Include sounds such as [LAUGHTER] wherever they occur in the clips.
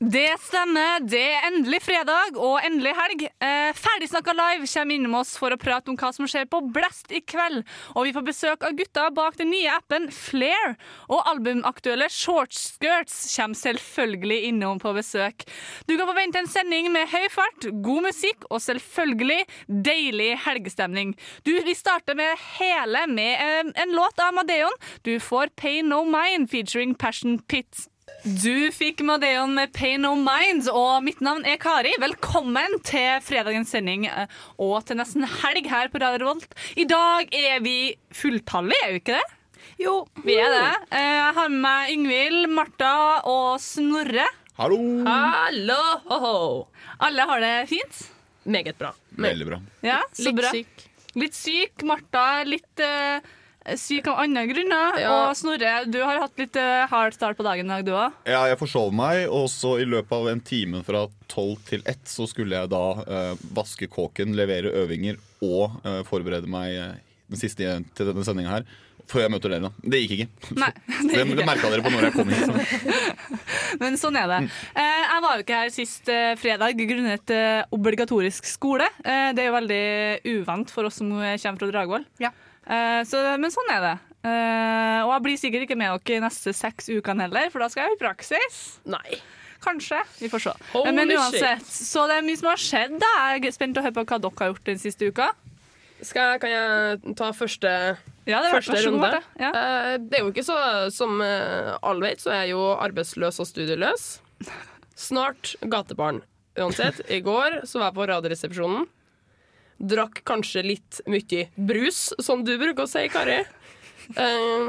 Det stemmer. Det er endelig fredag og endelig helg. Eh, Ferdigsnakka live kommer innom oss for å prate om hva som skjer på Blast i kveld. Og vi får besøk av gutta bak den nye appen Flair. Og albumaktuelle Shortskirts kommer selvfølgelig innom på besøk. Du kan forvente en sending med høy fart, god musikk og selvfølgelig deilig helgestemning. Du, Vi starter med hele med eh, en låt av Madeon. Du får Pay No Mind featuring Passion Pit. Du fikk Madeon med Pay No Minds, og mitt navn er Kari. Velkommen til fredagens sending eh, og til nesten helg her på Radio Volt. I dag er vi fulltallige, er vi ikke det? Jo. Vi er det. Eh, Jeg har med meg Yngvild, Martha og Snorre. Hallo! Hallo! Ho, ho. Alle har det fint? Meget bra. Veldig bra. Ja, så Litt bra. syk. Litt syk. Martha litt eh, syk av andre grunner. Ja. Og Snorre, du har hatt litt eh, hard start på dagen i dag, du òg. Ja, jeg forsov meg, og så i løpet av en time fra tolv til ett så skulle jeg da eh, vaske kåken, levere øvinger og eh, forberede meg eh, den siste til denne sendinga her. Før jeg møter dere, da. Det gikk ikke. [LAUGHS] Nei, Det, [LAUGHS] det gikk det ikke. merka dere på når jeg kom hit. Så. [LAUGHS] Men sånn er det. Eh, jeg var jo ikke her sist eh, fredag grunnet eh, obligatorisk skole. Eh, det er jo veldig uvant for oss som kommer fra Dragvoll. Ja. Eh, så, men sånn er det. Eh, og jeg blir sikkert ikke med dere i neste seks ukene heller, for da skal jeg i praksis. Nei. Kanskje. Vi får se. Holy men uansett, så det er mye som har skjedd. da. Jeg er spent å høre på hva dere har gjort den siste uka. Skal, kan jeg ta første, Ja, det første runde? Marte. Ja. Eh, det er jo ikke så Som alle vet, så er jeg jo arbeidsløs og studieløs. Snart gatebarn. Uansett, i går så var jeg på Radioresepsjonen. Drakk kanskje litt mye brus, som du bruker å si, Kari. Uh,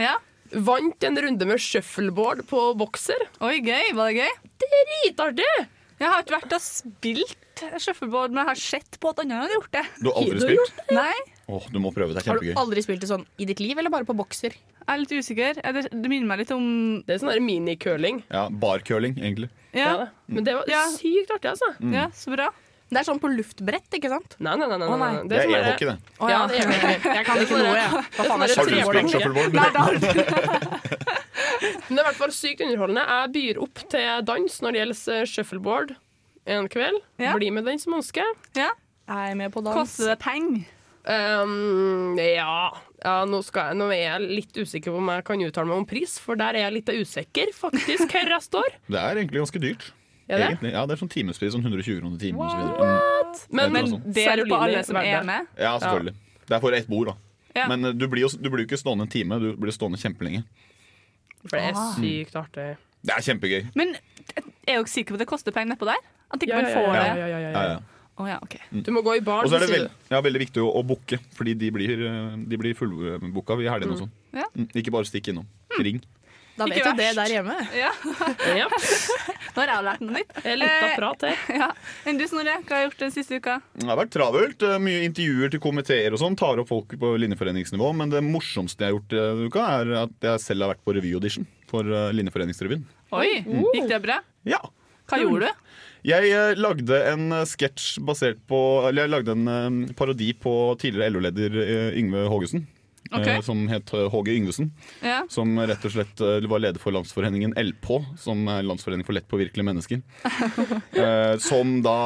ja. vant en runde med shuffleboard på bokser. Oi, gøy. Var det gøy? Dritartig! Jeg har ikke vært og spilt shuffleboard, men jeg har sett på at andre har gjort det. Du har aldri Du har ja. Nei, Åh, du må prøve. Det er kjempegøy. Har du aldri spilt det sånn i ditt liv, eller bare på bokser? jeg er litt usikker. Er Det, det minner meg litt om Det er sånn minicurling. Ja, Barcurling, egentlig. Ja, Ja. Men det var Ja. sykt artig, altså. ja så bra. Det er sånn på luftbrett, ikke sant? Nei, nei, nei. nei, nei. nei. Det er sånn e-hockey, det. Å, Ja, [LAUGHS] det er det. Jeg kan ikke noe, jeg. Hva faen er er Har du spilt shuffleboard? Nei, da. [LAUGHS] Men det er i hvert fall sykt underholdende. Jeg byr opp til dans når det gjelder eh, shuffleboard en kveld. Ja. Bli med den som ønsker. Ja. Jeg er med på dans. Koster det penger? Um, ja, ja nå, skal jeg, nå er jeg litt usikker på om jeg kan uttale meg om pris, for der er jeg litt usikker, faktisk, hvor jeg står. [LAUGHS] Det er egentlig ganske dyrt. Er det? Egentlig. Ja, det er sånn timespris, sånn 120 kroner timen og så videre. Mm. Men, Men er på alle som er med? Ja, selvfølgelig. Det er for ett bord, da. Ja. Men eh, du blir jo du blir jo ikke stående en time, du blir stående kjempelenge. For det er sykt artig. Det er kjempegøy. Men er dere sikre på at det koster penger nedpå der? At ikke Ja, man ja, får ja, det? ja, ja, ja, Ja, ja. ja. Å ja, ok. Du må gå i baren. Og så er det veld, ja, veldig viktig å, å booke, fordi de blir, eh, de blir fullbooka i helgene og sånn. Ja. Mm, Ikke bare stikk innom. Ring. Da vet du det der hjemme. Ja. [LAUGHS] Ja, Nå har jeg lært noe nytt. litt Eh, her. Ja. Enn du, Snorre? Hva har du gjort den siste uka? Det har vært travelt. eh, Mye intervjuer til komiteer og sånn. Tar opp folk på linjeforeningsnivå. Men det morsomste jeg har gjort denne uka, er at jeg selv har vært på revyaudition for eh, Linjeforeningsrevyen. Oi, gikk det bra? Ja. Hva gjorde du? Jeg eh, lagde en eh, sketsj basert på Eller jeg lagde en eh, parodi på tidligere LO-leder eh, Yngve Hågesen. Eh, Ok. Som het H.G. Håge Yngvesen. Ja. Som rett og slett eh, var leder for landsforeningen LP, som er Landsforening for lett påvirkelige mennesker. [LAUGHS] Eh, som da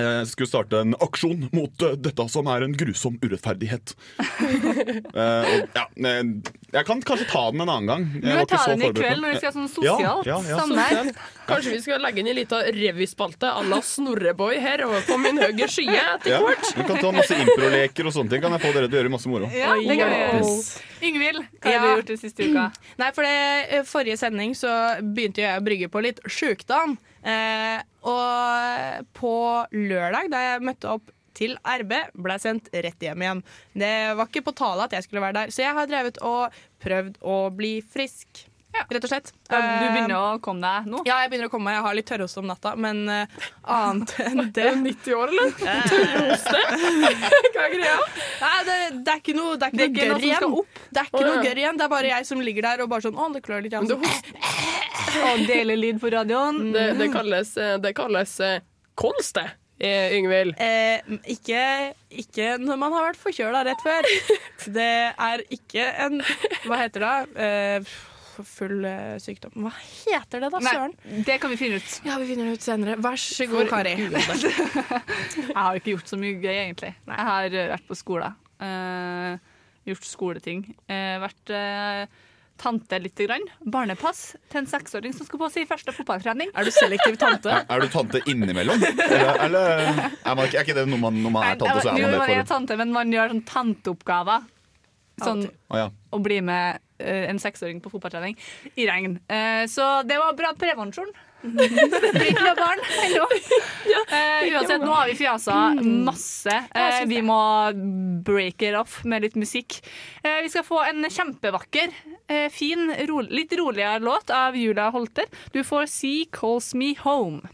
eh, skulle starte en aksjon mot eh, dette som er en grusom urettferdighet. uh, [LAUGHS] og, ja, jeg kan kanskje ta den en annen gang. Du Jeg var må ta den i kveld når vi skal ha sånn sosialt ja, ja. samvær. Kanskje vi skal legge inn en liten revyspalte à la Snorreboy her over på min høyre skye etter Ja, hvert. vi kan ta masse improleker og sånne ting. Kan jeg få dere til å gjøre masse moro? Ja, det kan vi gjøre. Yngvild, hva har du gjort den siste uka? Nei, for det, forrige sending så begynte jeg å brygge på litt sjukdom. Eh, og på lørdag, da jeg møtte opp til RB, ble jeg sendt rett hjem igjen. Det var ikke på tale at jeg skulle være der, så jeg har drevet og prøvd å bli frisk. Rett og slett. Du begynner å komme deg nå? Ja, jeg begynner å komme meg. Jeg har litt tørrhoste om natta, men uh, annet [LAUGHS] enn det Er du 90 år, eller? [LAUGHS] Tørrhoste? Hva er greia? Nei, det, det er ikke noe, det er ikke Det er noe noe gørr igjen. Det er ikke noe ja. gørr igjen. Det er bare jeg som ligger der og bare sånn Å, det klør litt. Det, igjen. [LAUGHS] Og deler lyd på radioen. det, det kalles, det kalles eh, kols, det, eh, Yngvild. Eh, ikke, ikke når man har vært forkjøla rett før. [LAUGHS] Det er ikke en Hva heter det? Eh, full eh, sykdom. Hva heter det da, Nei, det kan vi finne ut. Ja, vi finner det ut senere. Vær så god, Kari. [LAUGHS] Jeg har ikke gjort så mye gøy, egentlig. Jeg har vært på skolen. Uh, gjort skoleting. Uh, vært eh, tante lite grann. Barnepass til en seksåring som skal på sin første fotballtrening. Er du selektiv tante? Er, er du tante innimellom? Eller, eller er, man, er ikke det når man, når man er tante, så er Jo, man man det er tante, men man gjør sånn tanteoppgaver. Sånn Å ja. å bli med uh, en seksåring på fotballtrening i regn. Uh, så det var bra prevensjon. Det [LAUGHS] blir ikke noe barn ennå. Eh, uansett, nå har vi fjasa masse. Uh, vi må break it off med litt musikk. Uh, vi skal få en kjempevakker, fin, ro litt roligere låt av Julia Holter. Du får Sea Calls Me Home.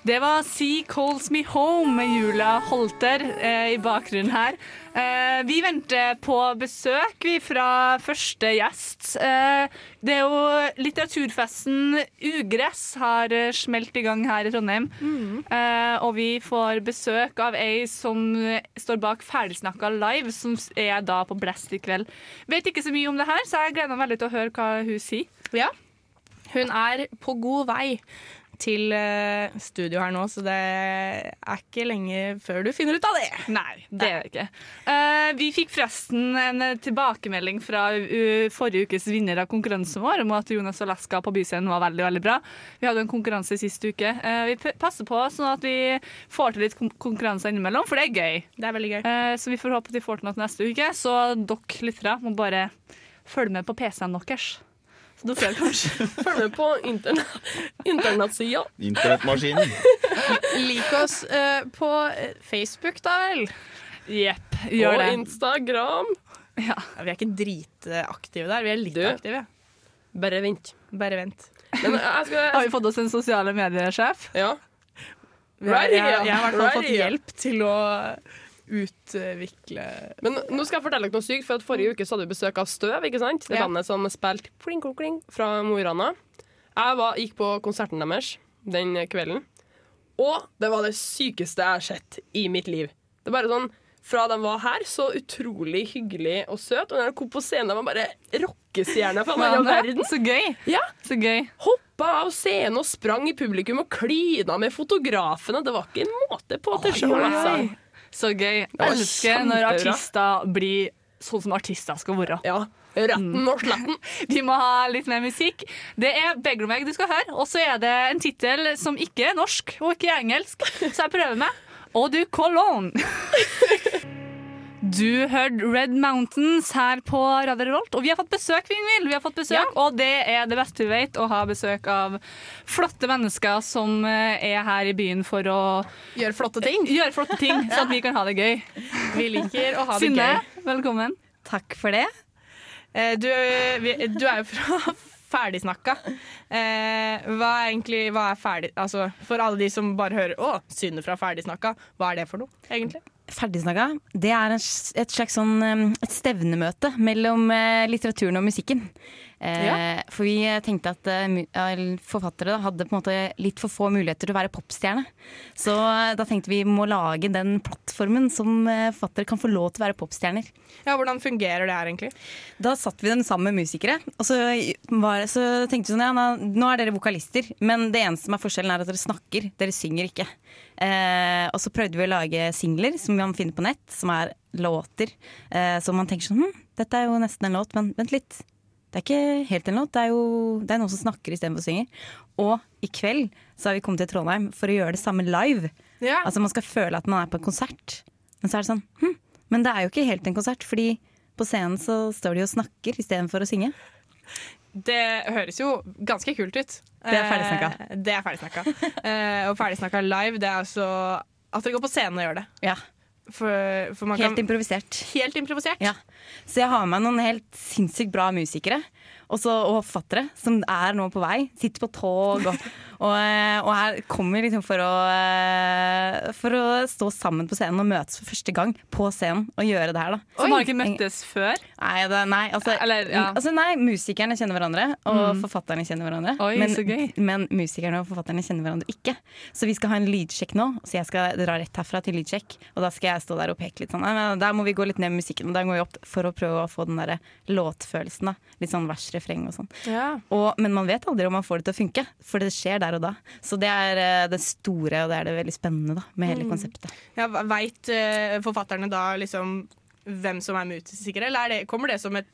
Det var Sea Calls Me Home med Julia Holter eh, i bakgrunnen her. Eh, vi venter på besøk vi fra første gjest. Eh, det er jo litteraturfesten Ugress har eh, smelt i gang her i Trondheim. Eh, og vi får besøk av ei som eh, står bak Ferdigsnakka live, som er da på Blast i kveld. Vet ikke så mye om det her, så jeg gleder meg veldig til å høre hva hun sier. Ja. Hun er på god vei til eh, studio her nå, så det er ikke lenge før du finner ut av det. Nei, det er det ikke. Uh, vi fikk forresten en eh, tilbakemelding fra uh, forrige ukes vinner av konkurransen vår om at Jonas Alaska på Byscenen var veldig veldig bra. Vi hadde en konkurranse sist uke. Uh, vi passer på sånn at vi får til litt konkurranse innimellom, for det er gøy. Det er veldig gøy. Så vi får håpe at vi får til noe neste uke. Så dere lyttere må bare følge med på PC-en deres. Så dere kanskje [LAUGHS] Følg med på interna internettsida. Internettmaskinen. [LAUGHS] Lik oss uh, på eh, Facebook, da vel. Jepp, gjør Og det. Instagram. Ja. Ja, vi er ikke dritaktive der, vi er litt Du. aktive. Bare vent. Bare vent. Men jeg skal [LAUGHS] Har vi fått oss en sosiale medier-sjef? Ja. Jeg, jeg, jeg, jeg har i hvert fall fått hjelp til å utvikle Men nå skal jeg fortelle dere noe sykt, for at forrige uke så hadde vi besøk av Støv, ikke sant? Det Ja. bandet som spilte Pling Kling Kling fra Mo i Rana. Jeg var, gikk på konserten deres den kvelden, og det var det sykeste jeg har sett i mitt liv. Det er bare sånn, Fra de var her, så utrolig hyggelig og søt. Og når de kom på scenen, var bare rockestjerner fra annen verden. Så gøy. Ja. Så gøy. Hoppa av scenen og sprang i publikum og klina med fotografene. Det var ikke en måte på til show, altså. Så gøy. Jeg elsker når artister blir sånn som artister skal være. Ja. Retten og sletten. Vi må ha litt mer musikk. Det er Beggar Meg du skal høre, og så er det en tittel som ikke er norsk og ikke er engelsk, så jeg prøver meg. Og du Cologne. [LAUGHS] Du hørte Red Mountains her på Radio Revolt, og vi har fått besøk, Vingvild. Vi har fått besøk, Og det er det beste vi vet, å ha besøk av flotte mennesker som eh, er her i byen for å Gjøre flotte ting. gjøre flotte ting, [LAUGHS] så at vi kan ha det gøy. Vi liker å ha det Synne, gøy. velkommen. Takk for det. Eh, Du, du er jo fra [LAUGHS] Ferdigsnakka. Eh, Hva er egentlig hva er ferdig, altså, For alle de som bare hører 'Å, Synne fra Ferdigsnakka', hva er det for noe, egentlig? Ferdigsnakka, det er et slags sånn, et stevnemøte mellom eh, litteraturen og musikken. Eh, Ja. For vi tenkte at eh, forfattere hadde på en måte litt for få muligheter til å være popstjerne. Så eh, da tenkte vi må lage den plattformen som forfattere kan få lov til å være popstjerner. Ja, Hvordan fungerer det her, egentlig? Da satt vi dem sammen med musikere, og så, var, så tenkte vi sånn ja, nå er dere vokalister, men det eneste som er forskjellen er at dere snakker, dere synger ikke. Eh, og så prøvde vi å lage singler som man finner på nett, som er låter. Eh, så man tenker sånn hm, dette er jo nesten en låt, men vent litt. Det er ikke helt en låt, det er jo det er noen som snakker istedenfor synger. Og i kveld så har vi kommet til Trondheim for å gjøre det samme live. Ja. Altså Man skal føle at man er på en konsert. Men så er det sånn hm, Men det er jo ikke helt en konsert, fordi på scenen så står de og snakker istedenfor å synge. Det høres jo ganske kult ut. Det er ferdigsnakka. Eh, det er ferdigsnakka. [LAUGHS] Eh, og ferdigsnakka live, det er altså at dere går på scenen og gjør det. Ja. For, for Helt kan, improvisert. helt improvisert. Ja. Så jeg har med meg noen helt sinnssykt bra musikere også, og forfattere som er nå på vei. Sitter på tog og, [LAUGHS] og, eh, og her kommer liksom for å, eh, for å stå sammen på scenen og møtes for første gang på scenen og gjøre det her. da. Som har ikke møttes før. Nei, det, nei, altså, Eller, ja. altså, nei, musikerne kjenner hverandre, og forfatterne kjenner hverandre. Oi, men, så gøy. men musikerne og forfatterne kjenner hverandre ikke. Så vi skal ha en lydsjekk nå, så jeg skal dra rett herfra til lydsjekk. Og da skal jeg stå der og peke litt sånn. Der må vi gå litt ned med musikken, og der går vi opp for å prøve å få den der låtfølelsen. da. Litt sånn vers-refreng og sånn. Ja. Men man vet aldri om man får det til å funke, for det skjer der og da. Så det er eh, det store, og det er det veldig spennende da, med hele konseptet. Ja, Veit forfatterne da liksom hvem som er musikere, eller er det, kommer det som et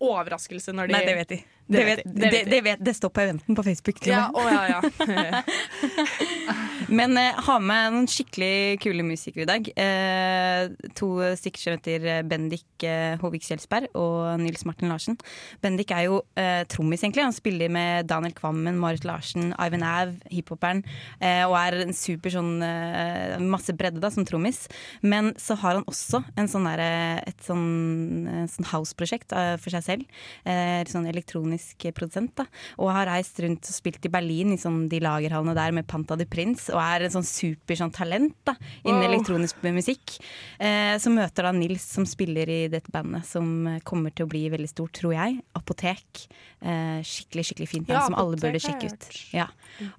overraskelse når de Nei, det vet de. Det Det, vet vet, det, det, det, vet, det står på eventen på Facebook. Ja, å, ja, ja. [LAUGHS] Men eh, ha med noen skikkelig kule musikere i dag. Eh, to stykker som heter eh, Bendik eh, Håvik Kjelsberg og Nils Martin Larsen. Bendik er jo eh, trommis, egentlig. Han spiller med Daniel Kvammen, Marit Larsen, Ivan Av, hiphoperen. Eh, og er en super sånn eh, masse bredde da, som trommis. Men så har han også en sånn der, et sånn, sånn house-prosjekt for seg selv. Eh, sånn elektronisk produsent. da Og har reist rundt og spilt i Berlin i sånn, de lagerhallene der med Panta de Prince. Og er en sånn super sånn, talent da innen Wow. elektronisk musikk. Eh, så møter da Nils, som spiller i dette bandet, som eh, kommer til å bli veldig stort, tror jeg. Apotek. Eh, skikkelig, skikkelig fint band Ja, som alle burde sjekke ut. Ja.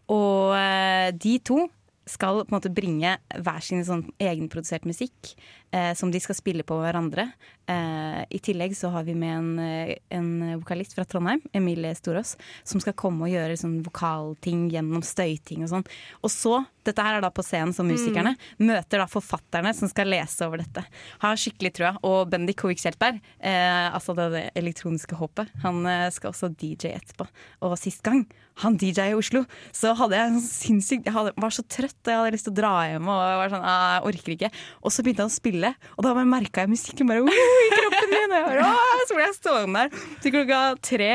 Og eh, de to skal på en måte bringe hver sin sånn egenprodusert musikk eh, som de skal spille på hverandre. Eh, I tillegg så har vi med en, eh, en vokalist fra Trondheim, Emilie Storås, som skal komme og gjøre sånn vokalting gjennom støyting og sånn. Og så, dette her er da på scenen som musikerne, møter da forfatterne som skal lese over dette. Har skikkelig trua. Og Bendik Hovik Kjeltberg, eh, altså det, det elektroniske håpet, han eh, skal også DJ etterpå. Og sist gang han DJ i Oslo, så hadde jeg en sinnssykt Jeg hadde, var så trøtt, og jeg hadde lyst til å dra hjem. Og jeg var sånn, «Ah, jeg orker ikke Og så begynte han å spille, og da merka jeg musikken bare i kroppen min. Og jeg bare, så ble jeg stående der til klokka tre.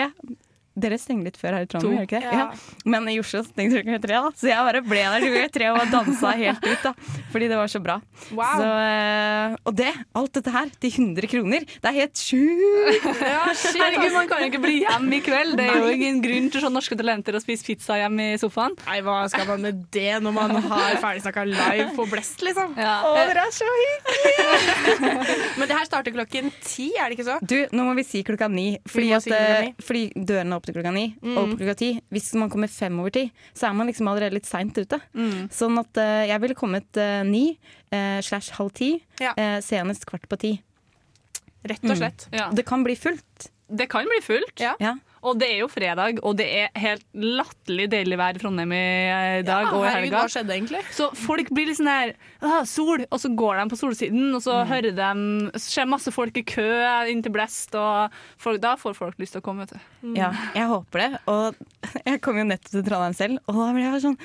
Dere stenger litt før her i Trondheim, gjør dere ikke det? Ja. Ja. Men i Oslo stengte klokka tre, da. Så jeg bare ble der klokka tre og dansa helt ut, da. Fordi det var så bra. Wow. Så, eh, og det, alt dette her, til 100 kroner, det er helt sjukt! [LAUGHS] Herregud, Man kan jo ikke bli hjemme i kveld. Det er jo ingen grunn til sånn norske talenter å spise pizza hjemme i sofaen. Nei, hva skal man med det når man har ferdigsnakka live på Blest, liksom? Ja. Å, dere er så hyggelige! [LAUGHS] Men det her starter klokken ti, er det ikke så? Du, nå må vi si klokka ni. Fordi, si at, klokka ni. eh, fordi dørene åpner klokka ni. Og på klokka ti, hvis man kommer fem over ti, så er man liksom allerede litt seint ute. Sånn at uh, jeg ville kommet uh, ni uh, slash halv ti. Ja. eh, senest kvart på ti. Rett og slett. Ja. Det kan bli fullt. Det kan bli fullt. Ja. Ja. Og det er jo fredag, og det er helt latterlig deilig vær i Trondheim i dag dag og i helga. hva skjedde egentlig? Så folk blir litt sånn her ah, Sol! Og så går de på solsiden, og Mm. så hører de Så ser masse folk i kø inn til Blest, og folk, da får folk lyst til å komme, vet du. Ja, jeg håper det. Og [LAUGHS] jeg kom jo nettopp til Trondheim selv, og da ble jeg sånn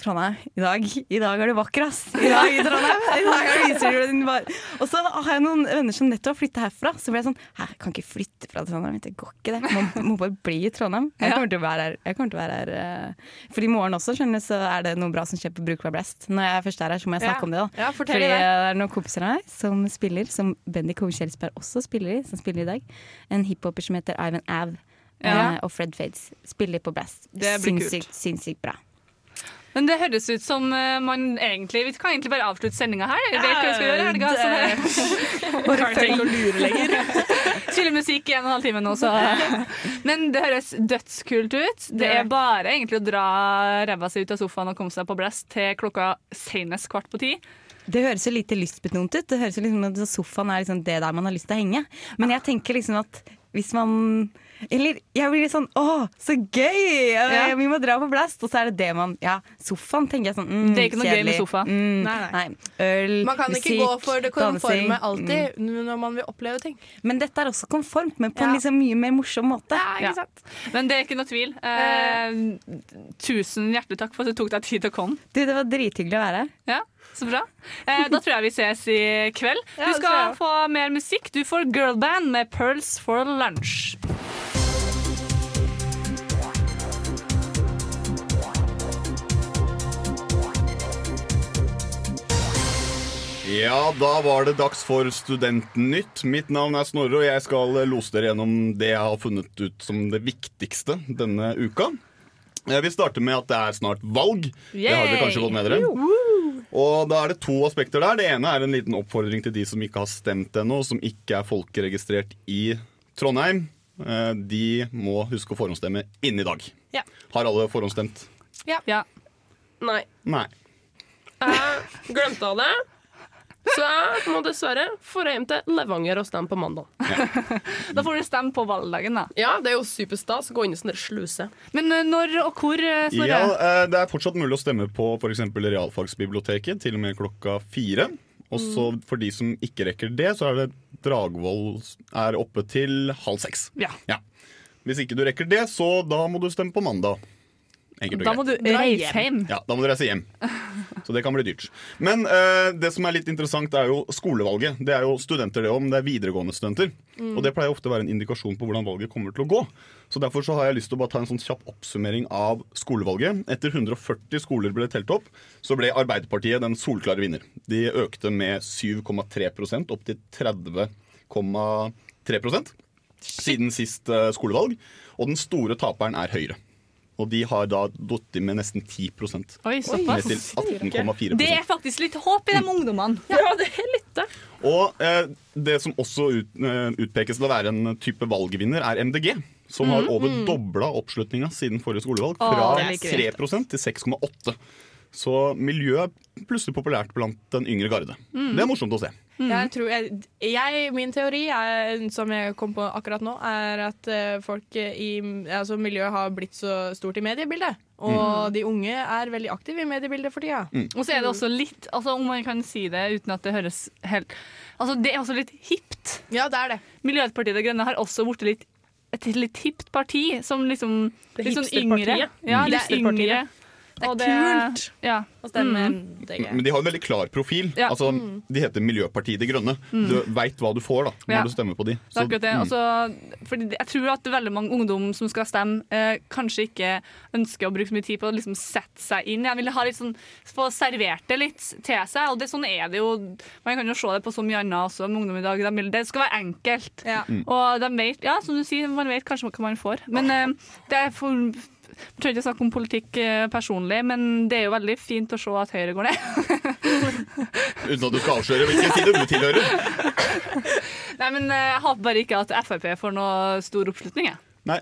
Trondheim, i dag, i dag er du vakker, ass. I dag Trondheim. I dag er viser du din var. Og så har jeg noen venner som nettopp har flytta herfra. Så ble jeg sånn Hæ, kan ikke flytte fra Trondheim. Det går ikke, det. Man må bare bli i Trondheim. Jeg kommer til å være her. Jeg kommer til å være her eh, For i morgen også, skjønner du, så er det noe bra som skjer på Brukbar Blast. Når jeg først er her, så må jeg snakke Ja. om det, da. Ja, Fordi det. det er noen kompiser av meg som spiller, som Bendik Hove Kjelsberg også spiller i, som spiller i dag. En hiphoper som heter Ivan Av. Ja. eh, og Fred Fades spiller på Blast. Sinnssykt, sinnssykt bra. Men det høres ut som eh, man egentlig Vi kan egentlig bare avslutte sendinga her. Jeg vet hva vi skal gjøre i helga. det- [LAUGHS] Bare følg og lure lenger. [LAUGHS] Spille musikk i en og en halv time nå, så Men det høres dødskult ut. Det er bare egentlig å dra ræva si ut av sofaen og komme seg på Blest til klokka senest kvart på ti. Det høres jo lite lystbetont ut. Det høres jo liksom at Sofaen er liksom det der man har lyst til å henge. Men jeg tenker liksom at hvis man Eller jeg blir litt sånn Å, så gøy! Ja. Vi må dra på Blast. Og så er det det man Ja, sofaen tenker jeg sånn mm, Det er ikke noe gøy med kjedelig. sofa. Mm, Nei, nei. Øl, Man kan ikke gå for det konforme alltid mm. når man vil oppleve ting. Men dette er også konformt, men på en liksom mye mer morsom måte. Ja. Men det er ikke noe tvil. Eh, tusen hjertelig takk for at du tok deg tid til å komme. Du, det var drithyggelig å være her. Ja, Så bra. Eh, da tror jeg vi ses i kveld. Ja, Du skal få mer musikk. Du får girlband med Pearls for lunch. Ja, da var det dags for Studentnytt. Mitt navn er Snorre, og jeg skal lose dere gjennom det jeg har funnet ut som det viktigste denne uka. Jeg vil starte med at det er snart valg. Det har dere kanskje fått med dere. Og da er det to aspekter der. Det ene er en liten oppfordring til de som ikke har stemt ennå, og som ikke er folkeregistrert i Trondheim. Eh, De må huske å forhåndsstemme innen i dag. Ja. Har alle forhåndsstemt? Ja. Nei. Nei. Jeg glemte av det. Så jeg må dessverre få hjem til Levanger og stemme på mandag. [LAUGHS] Da får du stemme på valgdagen, da. Ja, det er jo superstas. Gå inn i sånn der sluse. Men eh, når og hvor, eh, Snorre? Ja, eh, Det er fortsatt mulig å stemme på f.eks. Realfagsbiblioteket til og med klokka fire. Og så Mm. for de som ikke rekker det, så er det Dragvoll er oppe til halv seks. Ja. Hvis ikke du rekker det, så da må du stemme på mandag. Enkelt og Da greit. må du reise hjem. Ja, Da må du reise hjem. Så det kan bli dyrt. Men uh, det som er litt interessant, er jo skolevalget. Det er jo studenter det om, det er videregående studenter. Og det pleier ofte å være en indikasjon på hvordan valget kommer til å gå. Så Derfor så har jeg lyst til å bare ta en sånn kjapp oppsummering av skolevalget. Etter 140 skoler ble telt opp, så ble Arbeiderpartiet den solklare vinner. De økte med 7,3% opp til 30,3% siden sist eh, skolevalg. Og den store taperen er Høyre. Og de har da falt med nesten 10 Oi, ned såpass. til 18,4% Det er faktisk litt håp i de ungdommene. Ja, det er litt det. Og eh, det som også ut, eh, utpekes til å være en type valgvinner, er MDG. Som har over dobla oppslutninga siden forrige skolevalg. Fra det 3% til 6,8 Så miljøet er plutselig populært blant den yngre garde. Det er morsomt å se. Jeg tror jeg, jeg, min teori, er, som jeg kom på akkurat nå, er at eh, folk i altså miljøet har blitt så stort i mediebildet. Og de unge er veldig aktive i mediebildet for tida. Og så er det også litt, altså om man kan si det uten at det høres helt Altså Det er også litt hipt. Ja, det er det. Miljøpartiet De Grønne har også blitt litt et litt hipt parti, som liksom Det litt sånn yngre. hipsterpartiet. Ja, det er yngre. Det er det, kult Ja. å stemme Mm. MDG. Men de har en veldig klar profil. Ja. Altså, De heter Miljøpartiet De Grønne. Du veit hva du får da når Ja. du stemmer på de. Det er akkurat det. mm. Altså, fordi jeg tror at veldig mange ungdom som skal stemme, eh, kanskje ikke ønsker å bruke så mye tid på å liksom sette seg inn. Jeg vil ha litt sånn, få servert det litt til seg, og det, sånn er det jo. Man kan jo se det på så mye annet også med ungdom i dag. De vil, det skal være enkelt. Ja. Og de vet, ja, som du sier, man vet kanskje hva man får. Men eh, det er for jeg trenger ikke snakke om politikk eh, personlig, men det er jo veldig fint å se at Høyre går ned. Uten at du skal avsløre hvilken side du tilhører. Nei, men eh, Jeg håper bare ikke at Frp får noe stor oppslutning. Jeg. Nei,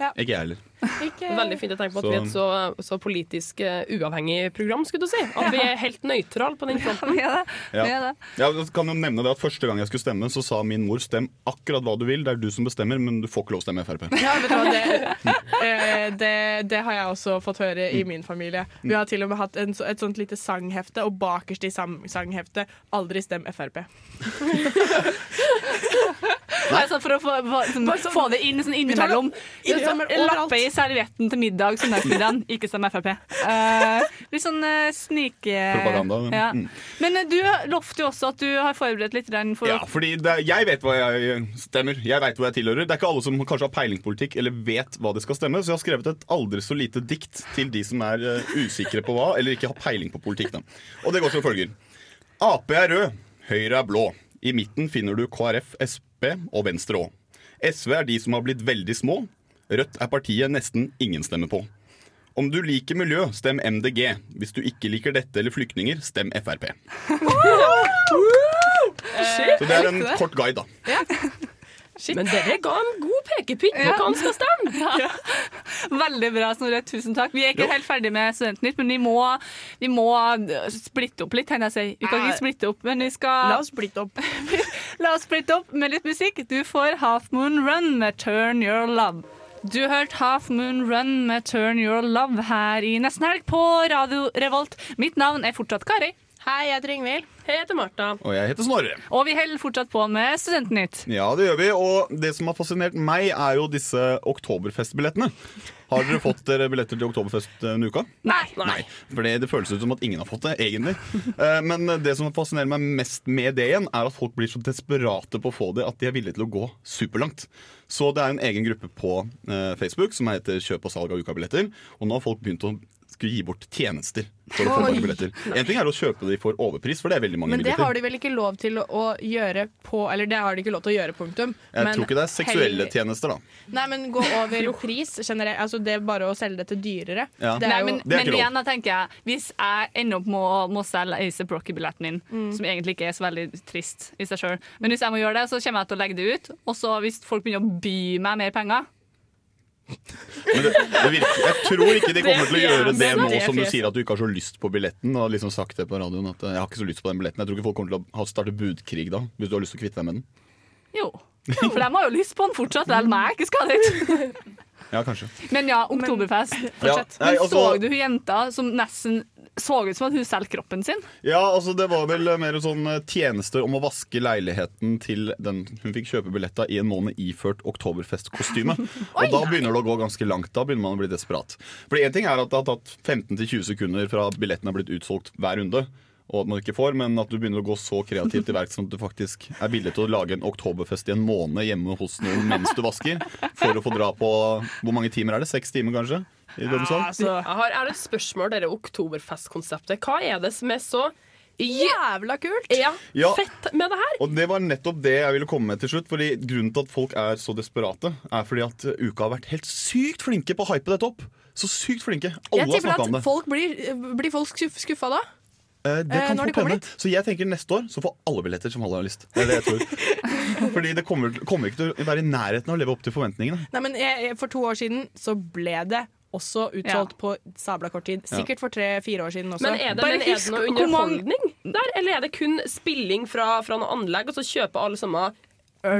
Ja. ikke jeg heller. Ikke Veldig fint å tenke på at Så- vi er et så, så politisk eh, uavhengig program. skulle du si At vi er helt nøytrale på den fronten. Vi er det. Ja. Vi er det. Jeg kan jo nevne det at Første gang jeg skulle stemme, så sa min mor stem akkurat hva du vil. Det er du som bestemmer, men du får ikke lov å stemme Frp. Ja, vet du hva, det, eh, det, det har jeg også fått høre i min familie. Vi har til og med hatt en, et sånt lite sanghefte, og bakerst i sangheftet 'Aldri stem Frp'. Nei, så for å få, få, sånn, få det inn sånn innimellom. Innimellom, Sånn. Lappe i servietten til middag søndagsmiddagen. [LAUGHS] Ikke stem Frp. Uh, litt sånn uh, snike... Propaganda, Ja. mm. Men uh, du lovte jo også at du har forberedt litt for Ja, fordi det, Jeg vet hva jeg stemmer. Jeg vet hvor jeg tilhører. Det er ikke alle som kanskje har peiling på politikk eller vet hva de skal stemme, så jeg har skrevet et aldri så lite dikt til de som er eh, usikre på hva, eller ikke har peiling på politikk. Da. Og det går som følger. Ap er rød, Høyre er blå. I midten finner du KrF, Sp og Venstre òg. SV er de som har blitt veldig små. Rødt er partiet nesten ingen stemmer på. Om du liker miljø, stem MDG. Hvis du ikke liker dette eller flyktninger, stem Frp. [LAUGHS] Så det er en kort guide, da. Men dere ga en god pekepinn på hva han skal stemme. Veldig bra, Snorre. Tusen takk. Vi er ikke Jo. helt ferdig med Studentnytt, men vi må, vi må splitte opp litt. kan jeg si. Vi kan ikke splitte opp, men vi skal La oss splitte opp. [LAUGHS] La oss splitte opp med litt musikk. Du får Half Moon Run med Turn Your Love. Du hørte Half Moon Run med Turn Your Love her i Nesten Helg på Radio Revolt. Mitt navn er fortsatt Kari, Hei, jeg heter Ingvild. Hei, jeg heter Martha. Og jeg heter Snorre. og vi holder fortsatt på med Studentnytt. Ja, det gjør vi. Og det som har fascinert meg, er jo disse Oktoberfest-billettene. Har dere fått dere billetter til Oktoberfest denne uka? Nei. Nei. For det, det føles ut som at ingen har fått det, egentlig. Eh, Men det som fascinerer meg mest med det igjen, er at folk blir så desperate på å få det at de er villige til å gå superlangt. Så det er en egen gruppe på eh, Facebook som heter Kjøp og salg av ukabilletter. Og nå har folk begynt å skulle gi bort tjenester for å få mange billetter. En ting er å kjøpe de for overpris, for det er veldig mange Men det har de vel ikke lov til å gjøre på Eller det har de ikke lov til å gjøre, punktum. Jeg Men tror ikke det er seksuelle heller- tjenester, da. Nei, men gå over pris generelt. Altså det er bare å selge det til dyrere. Ja. Det Nei, jo men, Det er men ikke lov. igjen da tenker jeg Hvis jeg ender opp med å må selge ASAP Rocky-billetten min, Mm. som egentlig ikke er så veldig trist i seg sjøl, men hvis jeg må gjøre det, så kommer jeg til å legge det ut. Og så hvis folk begynner å by meg mer penger Men det, det virker, jeg tror ikke de kommer til å gjøre det nå som du sier at du ikke har så lyst på billetten. Og liksom sagt det på radioen at eh, jeg har ikke så lyst på den billetten. Jeg tror ikke folk kommer til å starte budkrig da, hvis du har lyst til å kvitte deg med den. Jo. For de har jo lyst på den fortsatt, eller meg ikke skal dit. Ja, kanskje. Men ja, Oktoberfest. Ja, nei, Men altså- så du hun jenta som nesten så ut som at hun solgte kroppen sin? Ja, altså Det var vel mer en sånn tjenester tjeneste om å vaske leiligheten til den hun fikk kjøpe billett av i en måned iført oktoberfestkostyme. [LAUGHS] og da begynner det å gå ganske langt. Da begynner man å bli desperat. For en ting er at det har tatt 15-20 sekunder fra billetten har blitt utsolgt hver runde. Og at man ikke får, Men at du begynner å gå så kreativt i verk som at du faktisk er villig til å lage en oktoberfest i en måned hjemme hos noen mens du vasker. For å få dra på Hvor mange timer er det? Seks timer, kanskje? I Dødensvoll? altså, Jeg har, er det et spørsmål, dere oktoberfestkonseptet. Hva er det som er så jævla kult! ja, Ja. fett med det her? Og det var nettopp det jeg ville komme med til slutt. Fordi Grunnen til at folk er så desperate, er fordi at uh, uka har vært helt sykt flinke på å hype dette opp. Så sykt flinke. Alle har snakka om det. folk blir, blir folk skuffa da. Eh, det eh, kan fort kommer hende. Så jeg tenker neste år så får alle billetter som alle har lyst. Det er det jeg tror. [LAUGHS] Fordi det kommer, kommer ikke til å være i nærheten av å leve opp til forventningene. Nei, men jeg, For to år siden så ble det også utsolgt på sabla kort tid. Sikkert for tre-fire år siden også. Men er det, Bare men er det noe underholdning der, eller er det kun spilling fra, fra noe anlegg, og så kjøper alle sammen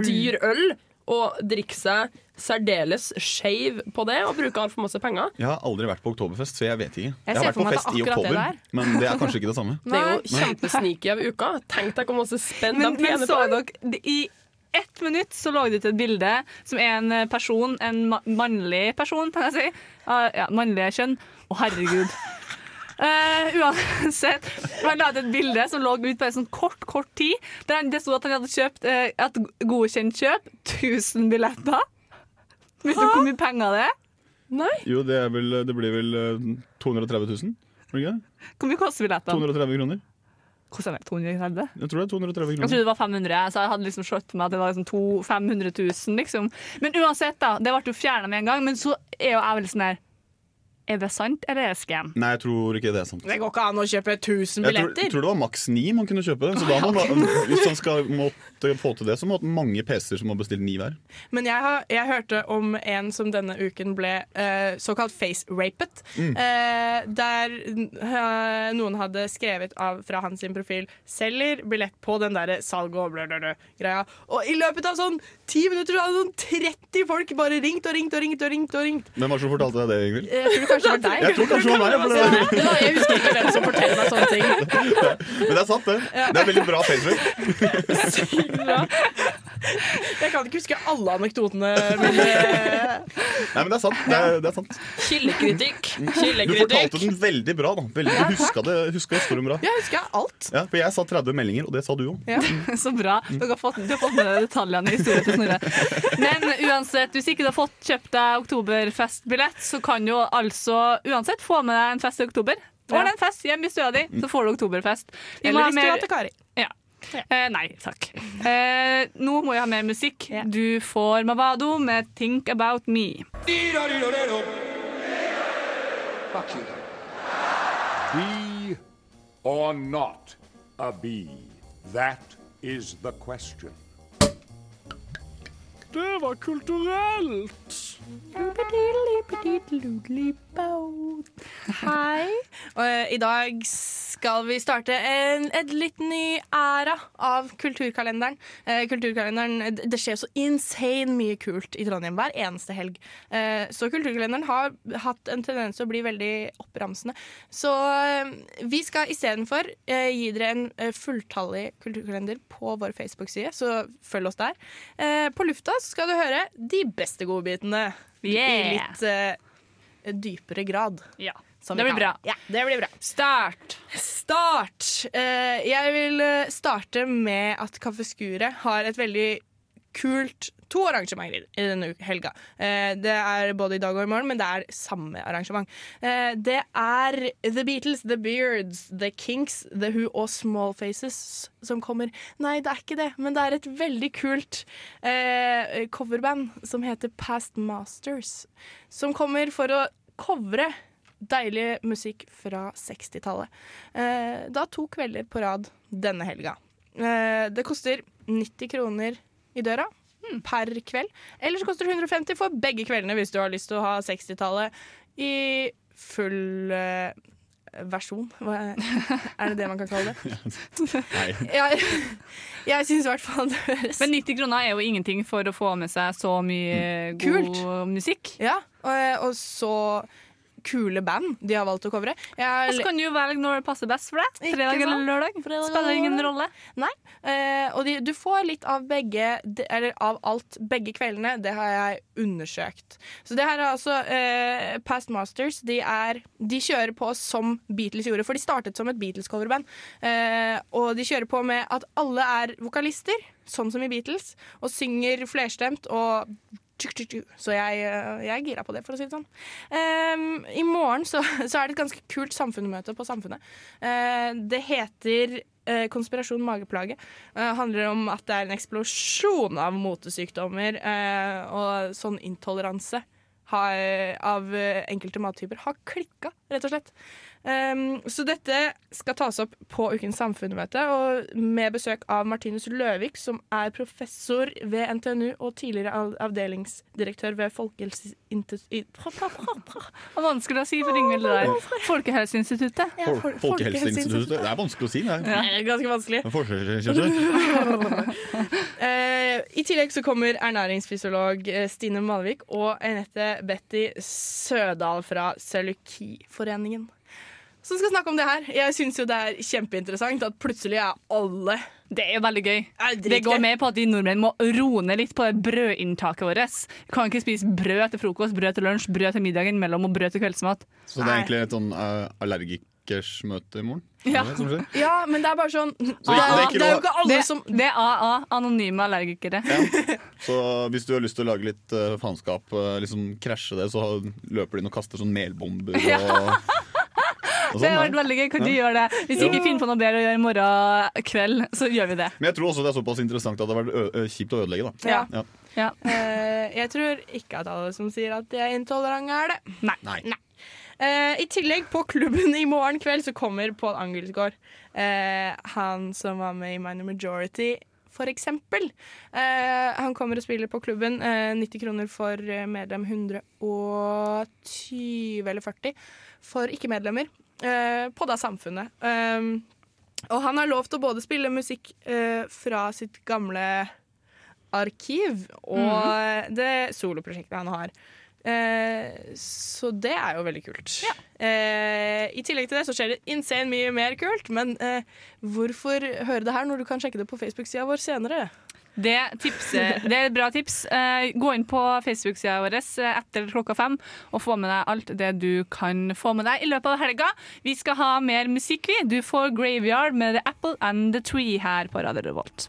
dyr øl og drikke seg særdeles skeiv på det og bruke altfor masse penger? Jeg har aldri vært på oktoberfest, så jeg vet ikke. Jeg Jeg, har vært på fest i oktober, det men det er kanskje ikke det samme. [LAUGHS] Det er jo kjempesneaky av uka. Tenk deg hvor masse spenn Men, de tjener på det. dere I ett minutt så lå det ut et bilde som er en eh, person, en mannlig person, kan jeg si. Ah, ja, mannlige kjønn. Å, herregud. [LAUGHS] Eh, uansett, Han la ut et bilde som lå ut på en sånn kort kort tid. Der han- det sto at han hadde kjøpt uh, et godkjent kjøp. 1000 billetter. Vet du hvor mye penger det er? Nei. Jo, det, er vel, det blir vel eh, 230 000? Ikke? Hvor mye koster billettene? 230 kroner? Koster det 230? Jeg tror det er 230 Jeg trodde det var 500, så jeg hadde liksom slått meg at det var liksom to, 500 000. Liksom. Men uansett, da, det ble jo fjerna med en gang. Men så er jo jeg veldig sånn her Er det sant, eller er det scam? Nei, jeg tror ikke det er sant. Det går ikke an å kjøpe 1000 Jeg tror, billetter. jeg tror det var maks ni man kunne kjøpe. Så da må man, hvis man skal måtte få til det, så må man ha mange PC-er som har bestille ni hver. Men jeg, har, jeg hørte om en som denne uken ble uh, såkalt face-rapet. Mm. Uh, der uh, noen hadde skrevet av fra hans profil 'selger billett på den derre salg og blø-blø-blø-greia'. Og i løpet av sånn ti minutter så hadde sånn 30 folk bare ringt og ringt og ringt. og ringt og ringt Hvem var det som fortalte deg det, Ingvild? Jeg tror kanskje det var deg. Jeg tror kanskje det var meg. For det, Ja, jeg husker ikke hvem som forteller meg sånne ting. [LAUGHS] men det er sant, det. Det er veldig bra Facebook. [LAUGHS] [LAUGHS] Jeg kan ikke huske alle anekdotene mine. Nei, men det er sant. Det er, det er sant. Kildekritikk. Du fortalte den veldig bra. da veldig, Du huska, det, huska historien bra. Jeg husker alt. Ja, for jeg sa 30 meldinger, og det sa du òg. [LAUGHS] Så bra. Dere har fått, du har fått med deg detaljene i historien til Snorre. Men uansett, hvis ikke du har fått kjøpt deg oktoberfestbillett, så kan du altså uansett få med deg en fest i oktober. Ordne Ja. en fest hjemme i stua di, så får du oktoberfest. Vi Eller i har til Kari. Ja. Eh, nei, takk. Eh, nå må jeg ha mer musikk. Du får Mavado med 'Think About Me'. Bee or not a bee? That is the question. Det var kulturelt. [LAUGHS] Hei. Og I dag skal vi starte en et litt ny æra av Kulturkalenderen. Eh, kulturkalenderen Det skjer så insane mye kult i Trondheim hver eneste helg. Eh, så Kulturkalenderen har hatt en tendens til å bli veldig oppramsende. Så eh, vi skal istedenfor eh, gi dere en fulltallig kulturkalender på vår Facebook-side, så følg oss der. På lufta så skal du høre de beste godbitene i litt uh, dypere grad. Ja. Det blir bra. Ja, det blir bra. Start! Start! Uh, jeg vil eh, starte med at Kaffeskuret har et veldig kult To arrangementer i denne helga. Eh, det er både i dag og i morgen, men det er samme arrangement. Eh, det er The Beatles, The Beards, The Kinks, The Who og Small Faces som kommer. Nei, det er ikke det, men det er et veldig kult eh, coverband som heter Past Masters, som kommer for å covre deilig musikk fra 60-tallet. Eh, da to kvelder på rad denne helga. Eh, det koster 90 kroner i døra per kveld. Eller så koster det 150 for begge kveldene hvis du har lyst til å ha 60-tallet i full uh, versjon. Hva er, er det det man kan kalle det? [LAUGHS] Nei. Jeg, jeg syns i hvert fall det høres Men 90 kroner er jo ingenting for å få med seg så mye god Kult. musikk. Ja, og, og så kule band de har valgt å covre. Jeg, så kan du jo velge når det passer best for deg. Fredag eller lørdag. Fredag Spiller ingen rolle. Nei. Eh, og de, du får litt av begge, eller av alt begge kveldene. Det har jeg undersøkt. Så det her er altså eh, Past Masters. De, er, de kjører på som Beatles gjorde, for de startet som et Beatles-coverband. Eh, og de kjører på med at alle er vokalister, sånn som i Beatles, og synger flerstemt og. Så jeg, eh, jeg er gira på det, for å si det sånn. Um, I morgen så, så er det et ganske kult samfunnsmøte på Samfunnet. Uh, det heter uh, Konspirasjon mageplage. Det handler om at det er en eksplosjon av motesykdommer eh, og sånn intoleranse har, av eh, enkelte mattyper har klikka, rett og slett. Ehm, så dette skal tas opp på Ukens samfunnsmøte, og med besøk av Martinus Løvik, som er professor ved NTNU og tidligere avdelingsdirektør ved Folkehelseinstituttet [LAUGHS] Det vanskelig å si for Ingvild det der. Folkehelseinstituttet. Ja, Fol- Fol- Folkehelseinstituttet. Det er vanskelig å si, det. Det er ganske vanskelig. [LAUGHS] Eh, I tillegg så kommer ernæringsfysiolog eh, Stine Malvik og Enette Betty Sødal fra Cøliakiforeningen. Som skal snakke om det her. Jeg syns jo det er kjempeinteressant at plutselig er alle Det er jo veldig gøy. Det går med på at vi nordmenn må roe ned litt på det brødinntaket vårt. Kan ikke spise brød til frokost, brød til lunsj, brød til middagen mellom og brød til kveldsmat. Så det er egentlig et sånn uh, allergikersmøte i morgen? Ja. Ja, men det er bare sånn Det det er ikke det er jo ikke alle Det, som det er AA, anonyme allergikere. Så hvis du har lyst til å lage litt uh, faenskap, uh, liksom krasje det, så løper de inn og kaster sånn melbomber [LAUGHS] og, Det har vært sånn. veldig gøy. Kan du Ja. gjøre det? Hvis vi ikke finner på noe bedre å gjøre i morgen kveld, så gjør vi det. Men jeg tror også det er såpass interessant at det har vært kjipt å ødelegge. da Ja. Ja. Ja. Uh, Jeg tror ikke at alle som sier at de er intolerante, er det. Nei. Nei. Eh, I tillegg, på klubben i morgen kveld, så kommer Pål Angelsgaard. Uh, han som var med i Minor Majority, for eksempel. Eh, han kommer og spiller på klubben. Eh, 90 kroner for medlem, 120 eller 40 for ikke-medlemmer. Eh, på da Samfunnet. Um, og han har lov til å både spille musikk eh, fra sitt gamle arkiv og det soloprosjektet han har. Eh, så det er jo veldig kult. Eh, I tillegg til det så skjer det insane mye mer kult, men eh, hvorfor høre det her når du kan sjekke det på Facebook-sida vår senere? Det, tipset, det er et bra tips. Eh, gå inn på Facebook-sida vår eh, etter klokka fem og få med deg alt det du kan få med deg i løpet av helga. Vi skal ha mer musikk, vi. Du får Graveyard med The Apple and The Tree her på Radio Revolt.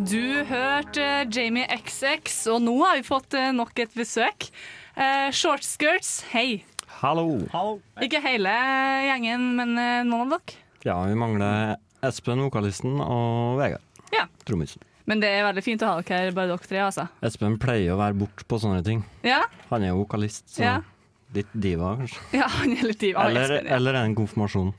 Du hørte Jamie XX, og nå har vi fått eh, nok et besøk. Shortskirts, hei. Hallo. Ikke hele gjengen, men noen av dere. Ja, vi mangler Espen, vokalisten, og Vegard, Ja. trommisen. Men det er veldig fint å ha dere her, bare dere tre, altså. Espen pleier å være borte på sånne ting. Ja, Han er jo vokalist, så Ja. litt diva, kanskje. ja han er litt diva. Er Eller, Espen, ja. eller er det en konfirmasjon?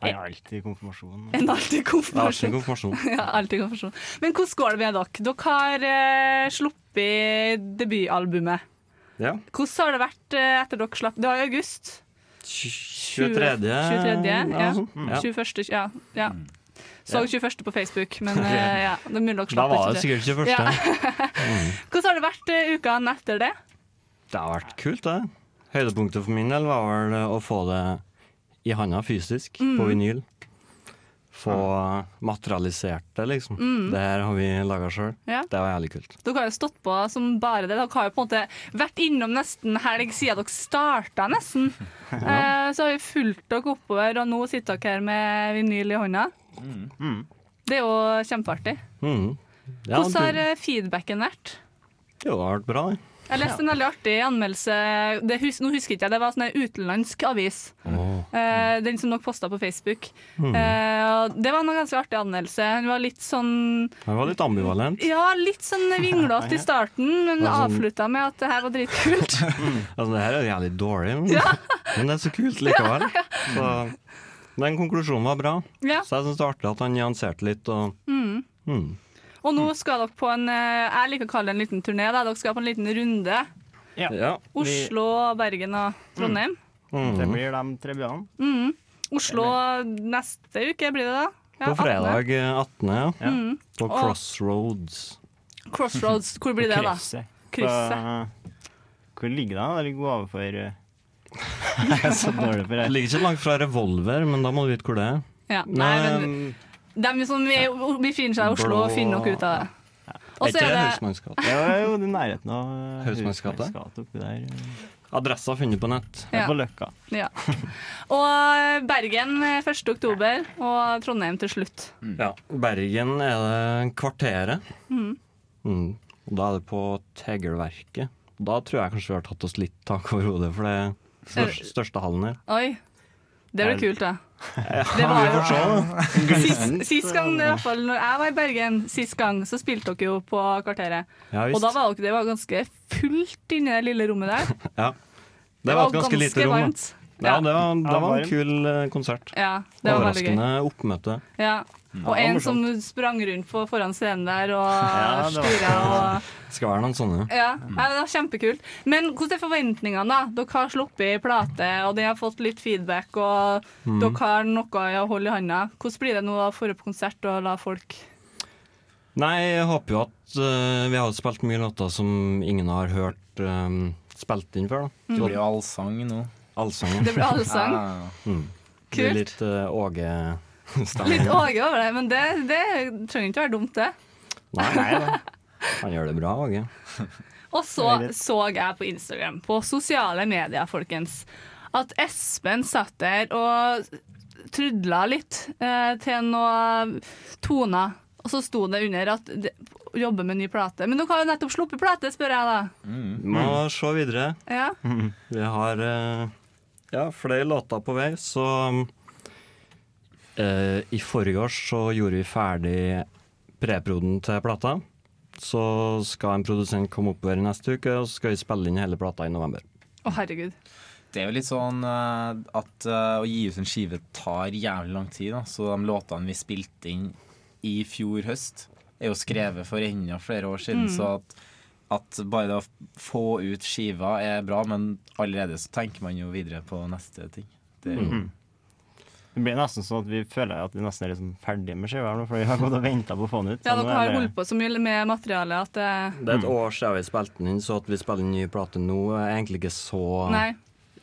Nei, alltid konfirmasjon. En alltid Alltid konfirmasjon. konfirmasjon. [LAUGHS] Ja, alltid konfirmasjon. Men hvordan går det med dere? Dere har eh, sluppet debutalbumet. Ja. Hvordan har det vært eh, etter dere slapp? Det var i august. 23. 23. Ja. Ja, sånn. Ja. 21. Ja. ja. Så 21. på Facebook, men eh, ja, det er mulig dere Da var det sikkert 21. Ja. Mm. [LAUGHS] Hvordan har det vært eh, ukene etter det? Det har vært kult, det. Høydepunktet for min del var vel å få det i handa fysisk, Mm. på vinyl. Få materialisert det, liksom. Mm. Det her har vi laga sjøl. Ja. Det var jævlig kult. Dere har jo stått på som bare det. Dere har jo på en måte vært innom nesten helg siden dere starta, nesten. [LAUGHS] Eh, så har vi fulgt dere oppover, og nå sitter dere her med vinyl i hånda. Mm. Det er jo kjempeartig. Mm. Ja, Hvordan har du- eh, feedbacken vært? Jo, det har vært bra, det. Jeg leste en veldig artig anmeldelse det hus Nå husker ikke jeg, det var sånn en utenlandsk avis. Eh, den som dere posta på Facebook. Mm. Eh, og det var en ganske artig anmeldelse. Den var litt sånn Den var litt ambivalent. Ja, litt sånn vinglete i [LAUGHS] starten, men Det er sånn- avslutta med at det her var dritkult. [LAUGHS] Altså, det her er jævlig dårlig, men, men det er så kult likevel. [LAUGHS] Så den konklusjonen var bra. Ja. Så jeg syns det var artig at han nyanserte litt. Og, Mm. mm. Og nå skal dere på en eh, Jeg liker å kalle det en liten turné. Da. Dere skal på en liten runde. Ja. Oslo, Bergen og Trondheim. Mm. Det blir de tre byene. Mm. Oslo neste uke, blir det da? Ja, På fredag 18., ja. Ja. Mm. På Og- Crossroads. Crossroads, hvor blir det, da? Krysset. Krysset. På- Hvor ligger det? Det ligger overfor eh, [LAUGHS] Jeg er så dårlig på det. Det ligger ikke langt fra Revolver, men da må du vite hvor det er. Ja, nei, men de som er- befinner seg i Oslo, Blå- finner nok ut av det. Og Er så ikke er det det Hausmanns jo, det er nærheten av Hausmannsgata? Hausmanns oppi der. Adressa funnet på nett. Ja. På Løkka. Ja. Og Bergen eh, 1. oktober, og Trondheim til slutt. Ja. Bergen er det Kvarteret. Mm. Mm. Da er det på Tegelverket. Da tror jeg kanskje vi har tatt oss litt tak over hodet, for det er største, største hallen her. Oi. Det blir kult, da. Det var jo-. [LAUGHS] Sist, sist gang, i hvert fall når jeg var i Bergen, sist gang, så spilte dere jo på Kvarteret. Ja, og da var dere, det var ganske fullt inni det lille rommet der. [LAUGHS] Ja. Det, Det var et ganske lite rom. varmt. Ja, det var, det var en kul eh, konsert. Ja, det var. Overraskende oppmøte. Ja. Mm. Og en som sprang rundt på foran scenen der og [LAUGHS] Ja, det styra og skal være noen sånne. Ja, ja det var kjempekult. Men hvordan er forventningene, da? Dere har sluppet i plate, og de har fått litt feedback, og Mm. dere har noe å holde i handa. Hvordan blir det nå å få på konsert og la folk Nei, jeg håper jo at uh, Vi har spilt mye låter som ingen har hørt eh, spilt inn før. da Mm. Det blir jo allsang nå. Allsang. Det blir allsang. [LAUGHS] Ja. Mm. Det Kult. blir litt uh, Åge-stemning. Litt Åge over det, men det, det trenger ikke være dumt, det. Nei, nei da. [LAUGHS] Han gjør det bra, Åge. Og så så jeg på Instagram, på sosiale medier, folkens, at Espen satt der og trudla litt eh, til noen toner. Og så sto det under at de jobber med ny plate. Men dere har jo nettopp sluppet plate, spør jeg da. Mm. må se videre. Ja. [LAUGHS] Vi har eh, ja, flere låter på vei, så eh, I år så gjorde vi ferdig preproden til plata. Så skal en produsent komme opp i neste uke, og så skal vi spille inn hele plata i november. Å, herregud. Det er jo litt sånn eh, at eh, å gi ut en skive tar jævlig lang tid. Da. Så de låtene vi spilte inn i fjor høst, er jo skrevet for enda flere år siden. Mm. Så at, at bare det å få ut skiva er bra, men allerede så tenker man jo videre på neste ting. Det er jo Mhm. Det blir nesten sånn at vi føler at vi nesten er liksom ferdige med skiva, for vi har gått og venta på å få den ut. Ja, dere er har holdt på så mye med materialet at det Det er et år siden vi spilte den inn, så at vi spiller en ny plate nå, er egentlig ikke så Nei.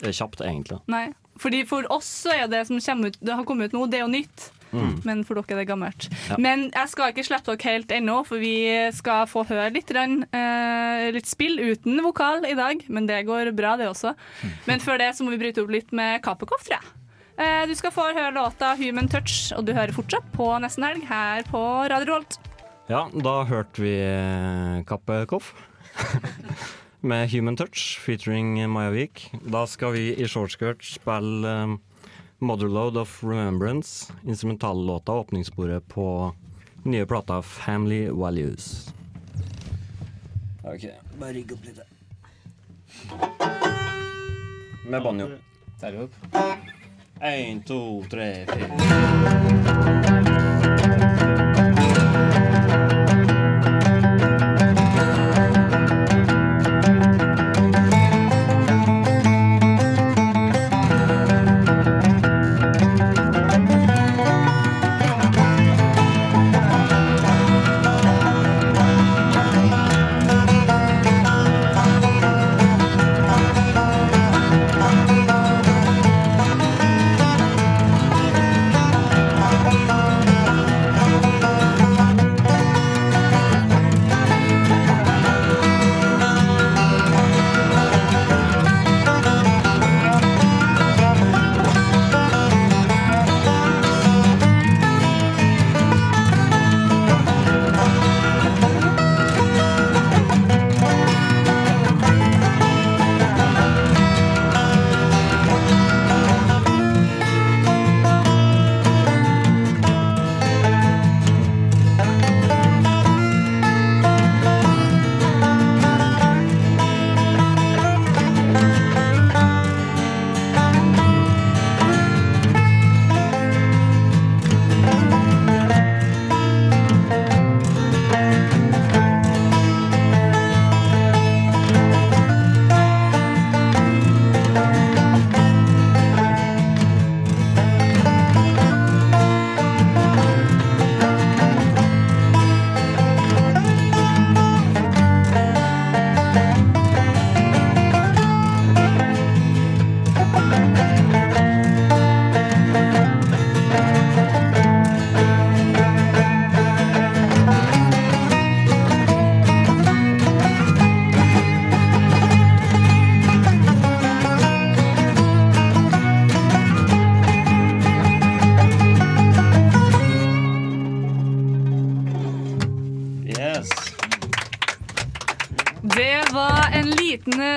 kjapt, egentlig. Nei. Fordi For oss så er det som kommer ut, det har kommet ut nå, det er jo nytt. Mm. Men for dere er det gammelt. Ja. Men jeg skal ikke slippe dere helt ennå, for vi skal få høre litt, rann, eh, litt spill uten vokal i dag. Men det går bra, det også. Men før det så må vi bryte opp litt med Kapekoff, tror jeg. Eh, du skal få høre låta 'Human Touch', og du hører fortsatt på Nesten Helg her på Radio Rolt. Ja, da hørte vi eh, Kappe Koff [LAUGHS] med Human Touch featuring Maja Vik. Da skal vi i shortskirt spille um, Motherload of Remembrance, instrumentallåta og åpningssporet på nye plata Family Values. Ok, bare rigg opp litt. Med banjo. Der er vi opp. Én, to, tre,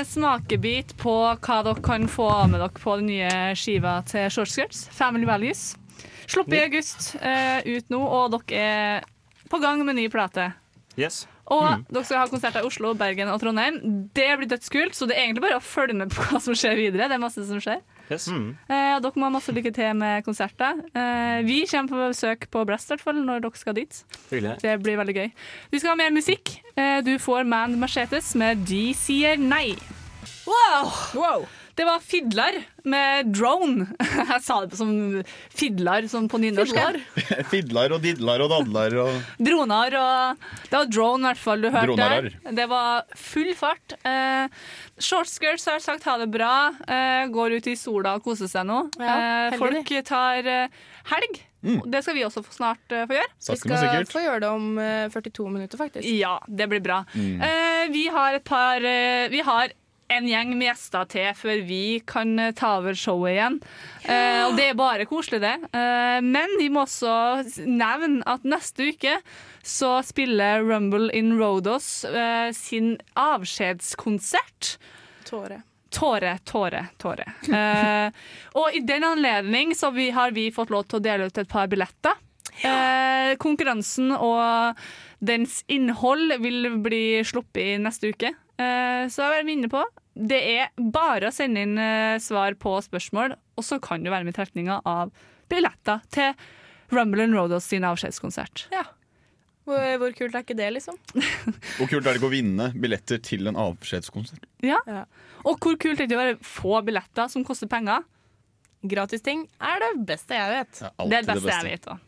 smakebit på hva dere kan få med dere på den nye skiva til Short Skirts, Family Values. Sluppet i august, uh, ut nå, og dere er på gang med ny plate. Yes. Og Mm. dere skal ha konserter i Oslo, Bergen og Trondheim. Det blir dødskult, så det er egentlig bare å følge med på hva som skjer videre. Det er masse som skjer. Yes. Eh, og dere må ha masse lykke til med konserter. Eh, vi kommer på besøk på Blast hvert fall, når dere skal dit. Hyggelig. Det blir veldig gøy. Vi skal ha mer musikk. Eh, du får Man Machetes med De sier nei. Wow! Wow! Det var Fidlar med Drone. [LAUGHS] Jeg sa det som fidlar som på nynorsk. Fidlar. Fidlar [LAUGHS] og didlar og dadlar og Droner og Det var drone, i hvert fall, du hørte Dronarar. der. Det var full fart. Eh, Shortskirts har sagt ha det bra. Eh, går ut i sola og koser seg nå. Ja, eh, folk tar eh, helg. Mm. Det skal vi også snart uh, få gjøre. Vi skal få gjøre det om uh, 42 minutter, faktisk. Ja, det blir bra. Mm. Uh, vi har et par eh, Vi har en gjeng med gjester til før vi kan eh, ta over showet igjen. Eh, og det er bare koselig, det. Eh, men vi må også nevne at neste uke så spiller Rumble in Rodos eh, sin avskjedskonsert. Tåre. Tåre, tåre, tåre. Eh, og i den anledning så vi, har vi fått lov til å dele ut et par billetter. Eh, konkurransen og dens innhold vil bli sluppet i neste uke. Eh, så jeg vil minne på det er bare å sende inn eh, svar på spørsmål, og så kan du være med i trekninga av billetter til Rumble and Rodos sin avskjedskonsert. Ja. Hvor, hvor kult er ikke det, liksom? [LAUGHS] Hvor kult er det ikke å vinne billetter til en avskjedskonsert? Ja. Og hvor kult er det å få billetter som koster penger? Gratis ting er det beste jeg vet. Det er det beste, jeg vet òg.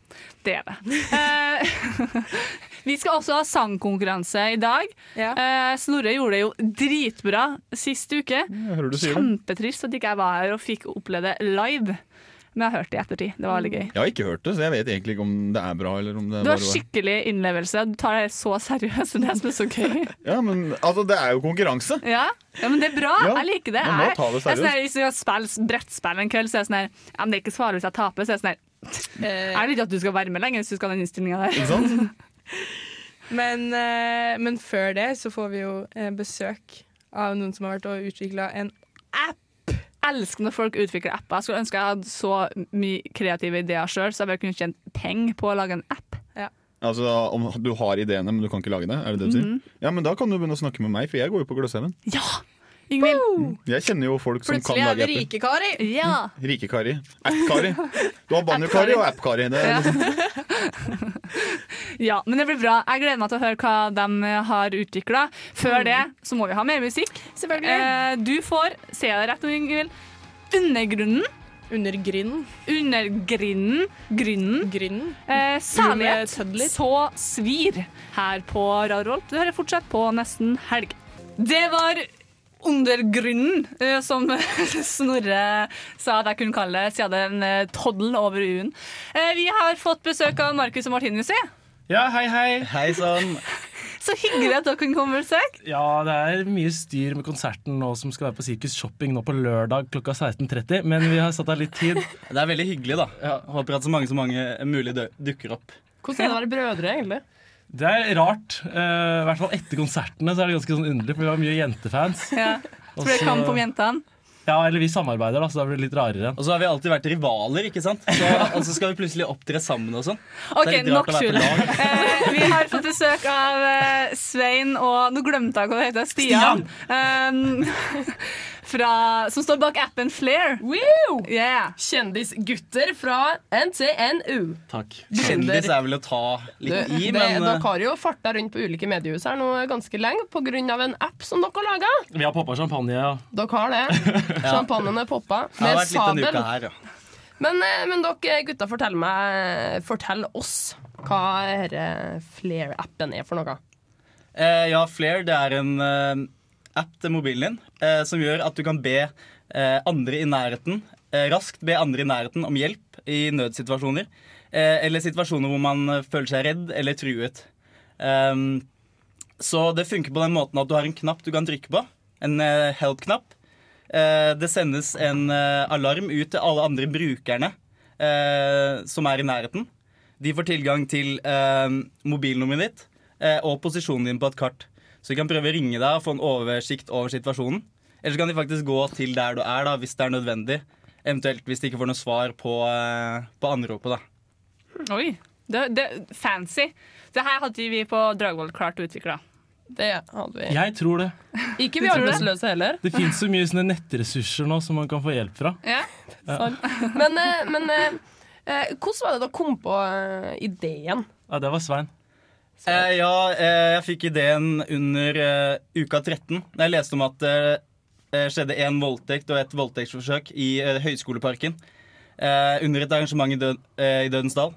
Det er det. Eh, [LAUGHS] vi skal også ha sangkonkurranse i dag. Ja. Snorre gjorde det jo dritbra sist uke. hører du sier. Kjempetrist at ikke jeg var her og fikk oppleve det live. Men jeg har hørt det i ettertid. Det var veldig gøy. Jeg har ikke hørt det, så jeg vet egentlig ikke om det er bra. Eller om det Du har bare skikkelig innlevelse. Du tar det så seriøst. Det er det som er så gøy. [LAUGHS] Ja, men altså, det er jo konkurranse. Ja, ja men det er bra. Ja, jeg liker det. man må ta det sånn seriøst. Jeg, hvis vi spiller brettspill en kveld, så er jeg sånn her ja, men Det er ikke så hvis jeg taper. Så er jeg sånn her Eh. Jeg vil ikke at du skal være med lenger hvis du skal ha den innstillinga der. Ikke sant? [LAUGHS] Men, eh, men før det så får vi jo eh, besøk av noen som har vært og utvikla en elsker når folk utvikler apper. Jeg skulle ønske jeg hadde så mye kreative ideer sjøl, så jeg bare kunne tjent penger på å lage en app. Altså, Om du har ideene, men du kan ikke lage det? Er det det du sier? Mhm. Ja, men Da kan du begynne å snakke med meg, for jeg går jo på Gløshaugen. Ingvild! Jeg kjenner jo folk som kan Plutselig er lage vi apper. rike, Kari. Ja. Rike-Kari. App-Kari. Du har Banjo-Kari og App-Kari. Er Ja. liksom- [LAUGHS] ja, men det blir bra. Jeg gleder meg til å høre hva de har utvikla. Før det så må vi ha mer musikk. Eh, du får, ser jeg det rett nå, Ingvild, Undergrunnen. Undergrinden. Undergrinden. Grynnen. Eh, Særlighet så svir her på Radio Rolt. Du hører fortsatt på Nesten helg. Det var Undergrunnen, eh, som [LAUGHS] Snorre sa at jeg kunne kalle det, siden det er en eh, toddel over u-en. Eh, vi har fått besøk av Markus og Martinus. ja. Ja, hei, hei. Hei sann. [LAUGHS] Så hyggelig at dere kunne komme på besøk. Ja, det er mye styr med konserten nå som skal være på Sirkus Shopping nå på lørdag klokka 16.30, men vi har satt av litt tid. [LAUGHS] Det er veldig hyggelig, da. Håper at så mange som mange mulig dukker opp. Hvordan er det å være brødre, egentlig? Det er rart. Uh, I hvert fall etter konsertene så er det ganske sånn underlig, for vi har mye jentefans. Ja. Så blir det kamp om jentene. Ja, eller vi samarbeider, da, så da blir det litt rarere. Og så har vi alltid vært rivaler, ikke sant? Så, og så skal vi plutselig opptre sammen og sånn. OK, Det er litt nok tull. Eh, vi har fått besøk av eh, Svein og Nå glemte jeg hva det heter. Stian. Um, [LAUGHS] fra, som står bak appen Flair. Yeah. Kjendisgutter fra NTNU. Takk. Kjendis er vel å ta litt i, det, men dere eh, har jo farta rundt på ulike mediehus her nå ganske lenge pga. en app som dere har laga. Vi har poppa champagne, ja. Dere har det. [LAUGHS] Champagnen er poppa. det har Med uke sabel. her, ja. Men, eh, men dere gutta, fortell meg Fortell oss hva denne Flair-appen er for noe. Eh, ja, Flair det er en eh, app til mobilen din eh, som gjør at du kan be eh, andre i nærheten eh, raskt be andre i nærheten om hjelp i nødsituasjoner. Eller situasjoner hvor man føler seg redd eller truet. Ehm, så det funker på den måten at du har en knapp du kan trykke på. En help-knapp. Det sendes en alarm ut til alle andre brukerne som er i nærheten. De får tilgang til mobilnummeret ditt og posisjonen din på et kart. Så de kan prøve å ringe deg og få en oversikt over situasjonen. Eller så kan de faktisk gå til der du er, da, hvis det er nødvendig. Eventuelt hvis de ikke får noe svar på, eh, på anropet. da. Oi, det, det fancy. Det her hadde vi på Dragvoll klart å utvikle. Det hadde vi. Jeg tror det. Ikke vi arbeidsløse heller. Det fins så mye sånne nettressurser nå som man kan få hjelp fra. Ja. Sant. Men, eh, men eh, hvordan var det da kom på ideen? Ja, det var Svein. Eh, ja, eh, jeg fikk ideen under eh, uka 13. Da jeg leste om at det eh, skjedde en voldtekt og et voldtektsforsøk i eh, Høyskoleparken. Eh, under et arrangement i, Død, eh, i Dødens Dal.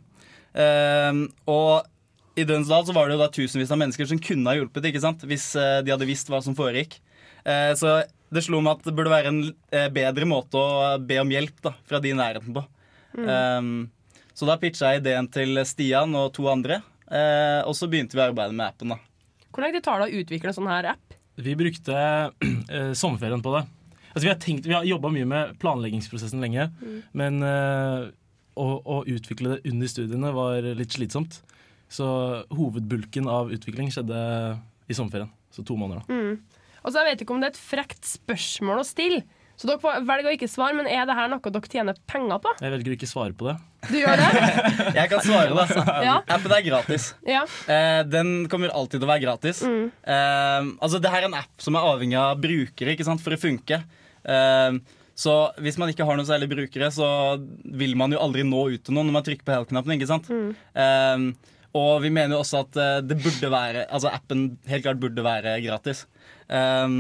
Eh, og i Dødens Dal så var det jo da tusenvis av mennesker som kunne ha hjulpet ikke sant? hvis eh, de hadde visst hva som foregikk. Eh, så det slo meg at det burde være en eh, bedre måte å be om hjelp da, fra de i nærheten på. Mm. Eh, så da pitcha jeg ideen til Stian og to andre. Eh, og så begynte vi å arbeide med appen. da. Hvor lenge tar det å utvikle en sånn her app? Vi brukte [CLEARS THROAT] eh, sommerferien på det. Altså, vi har, tenkt- vi har jobba mye med planleggingsprosessen lenge, Mm. men eh, å, å utvikle det under studiene var litt slitsomt. Så hovedbulken av utvikling skjedde i sommerferien. Så to måneder, da. Mm. Og så Jeg vet ikke om det er et frekt spørsmål å stille, så dere velger velge å ikke svare, men er det her noe dere tjener penger på? Jeg velger å ikke svare på det. Du gjør det? [LAUGHS] Jeg kan svare, det. Ja. Appen er gratis. Ja. Eh, den kommer alltid til å være gratis. Mm. Eh, altså, det her er en app som er avhengig av brukere ikke sant, for å funke. Eh, så hvis man ikke har noen særlig brukere, så vil man jo aldri nå ut til noen når man trykker på help-knappen. ikke sant? Mm. Eh, og vi mener jo også at eh, det burde være Altså appen helt klart burde være gratis. Eh,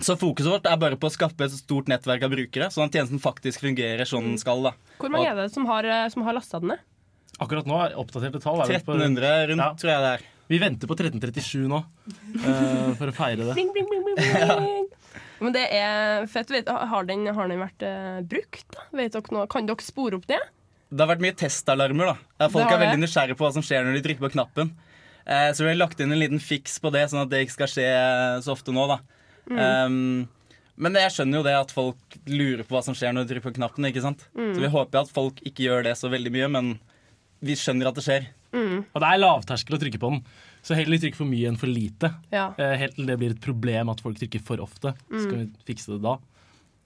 så fokuset vårt er bare på å skaffe et stort nettverk av brukere, sånn at tjenesten faktisk fungerer sånn den skal. da. Hvor mange er det som har, eh, som har lasta den ned? Akkurat nå er oppdaterte tall. er 1300 rundt, tror jeg det er. Vi venter på 1337 nå uh, for å feire det. Bling, bling, bling, bling, bling. [LAUGHS] Men det er fett. Har, den, har den vært uh, brukt? da? Vet dere noe? Kan dere spore opp det? Det har vært mye testalarmer. da. Folk er veldig nysgjerrige på hva som skjer når de trykker på knappen. Uh, så vi har lagt inn en liten fiks på det, sånn at det ikke skal skje så ofte nå. da. Mm. Um, men jeg skjønner jo det at folk lurer på hva som skjer når de trykker på knappen. ikke sant? Mm. Så vi håper at folk ikke gjør det så veldig mye, men vi skjønner at det skjer. Mm. Og det er lavterskel å trykke på den, så heller trykke for mye enn for lite. Ja. Eh, helt til det blir et problem at folk trykker for ofte. Så skal Mm. vi fikse det da.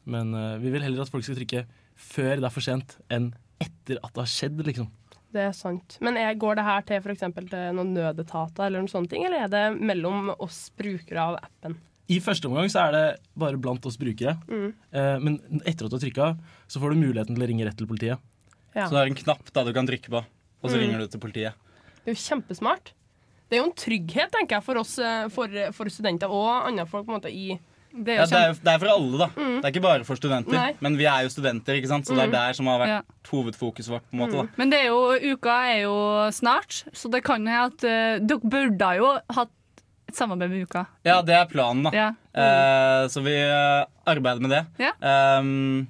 Men uh, vi vil heller at folk skal trykke før det er for sent, enn etter at det har skjedd. liksom. Det er sant. Men er, går det her til, for eksempel, noen nødetater, eller noen sånne ting, eller er det mellom oss brukere av appen? I første omgang så er det bare blant oss brukere. Mm. Eh, men etter at du har trykka, så får du muligheten til å ringe rett til politiet. Ja. Så det er en knapp da du kan trykke på, og så Mm. ringer du til politiet. Det er jo kjempesmart. Det er jo en trygghet, tenker jeg, for oss eh, for, for studenter og andre folk på en måte i Det Ja, det, er, det er for alle, da. Mm. Det er ikke bare for studenter. Nei. Men vi er jo studenter, ikke sant? så det Mm. er der som har vært Ja. hovedfokuset vårt. på en måte da. Men det er jo, uka er jo snart, så det kan hende at uh, dere burde jo hatt et samarbeid med uka. Ja, det er planen, da. Ja. Eh, så vi eh, arbeider med det. Ja. Um,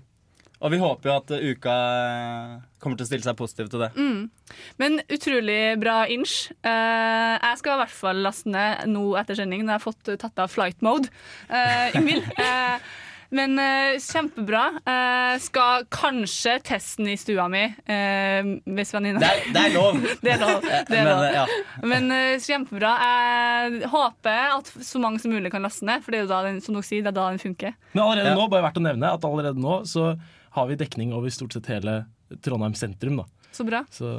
og vi håper jo at eh, uka eh, kommer til å stille seg positiv til det. Mm. Men utrolig bra inch. Eh, jeg skal i hvert fall laste ned nå etter sending når jeg har fått tatt av flight mode. Uh, Ingvild. [LAUGHS] Men uh, kjempebra. Uh, skal kanskje testen i stua mi uh, hvis venninna Det det er lov. [LAUGHS] Det er lov. Det er Men, lov. eh, ja. Men kjempebra. Jeg håper at så mange som mulig kan laste ned, for det er jo da den, som dere sier, det er da den funker. Men allerede Ja. nå, bare verdt å nevne at allerede nå så har vi dekning over stort sett hele Trondheim sentrum. da. Så bra. Så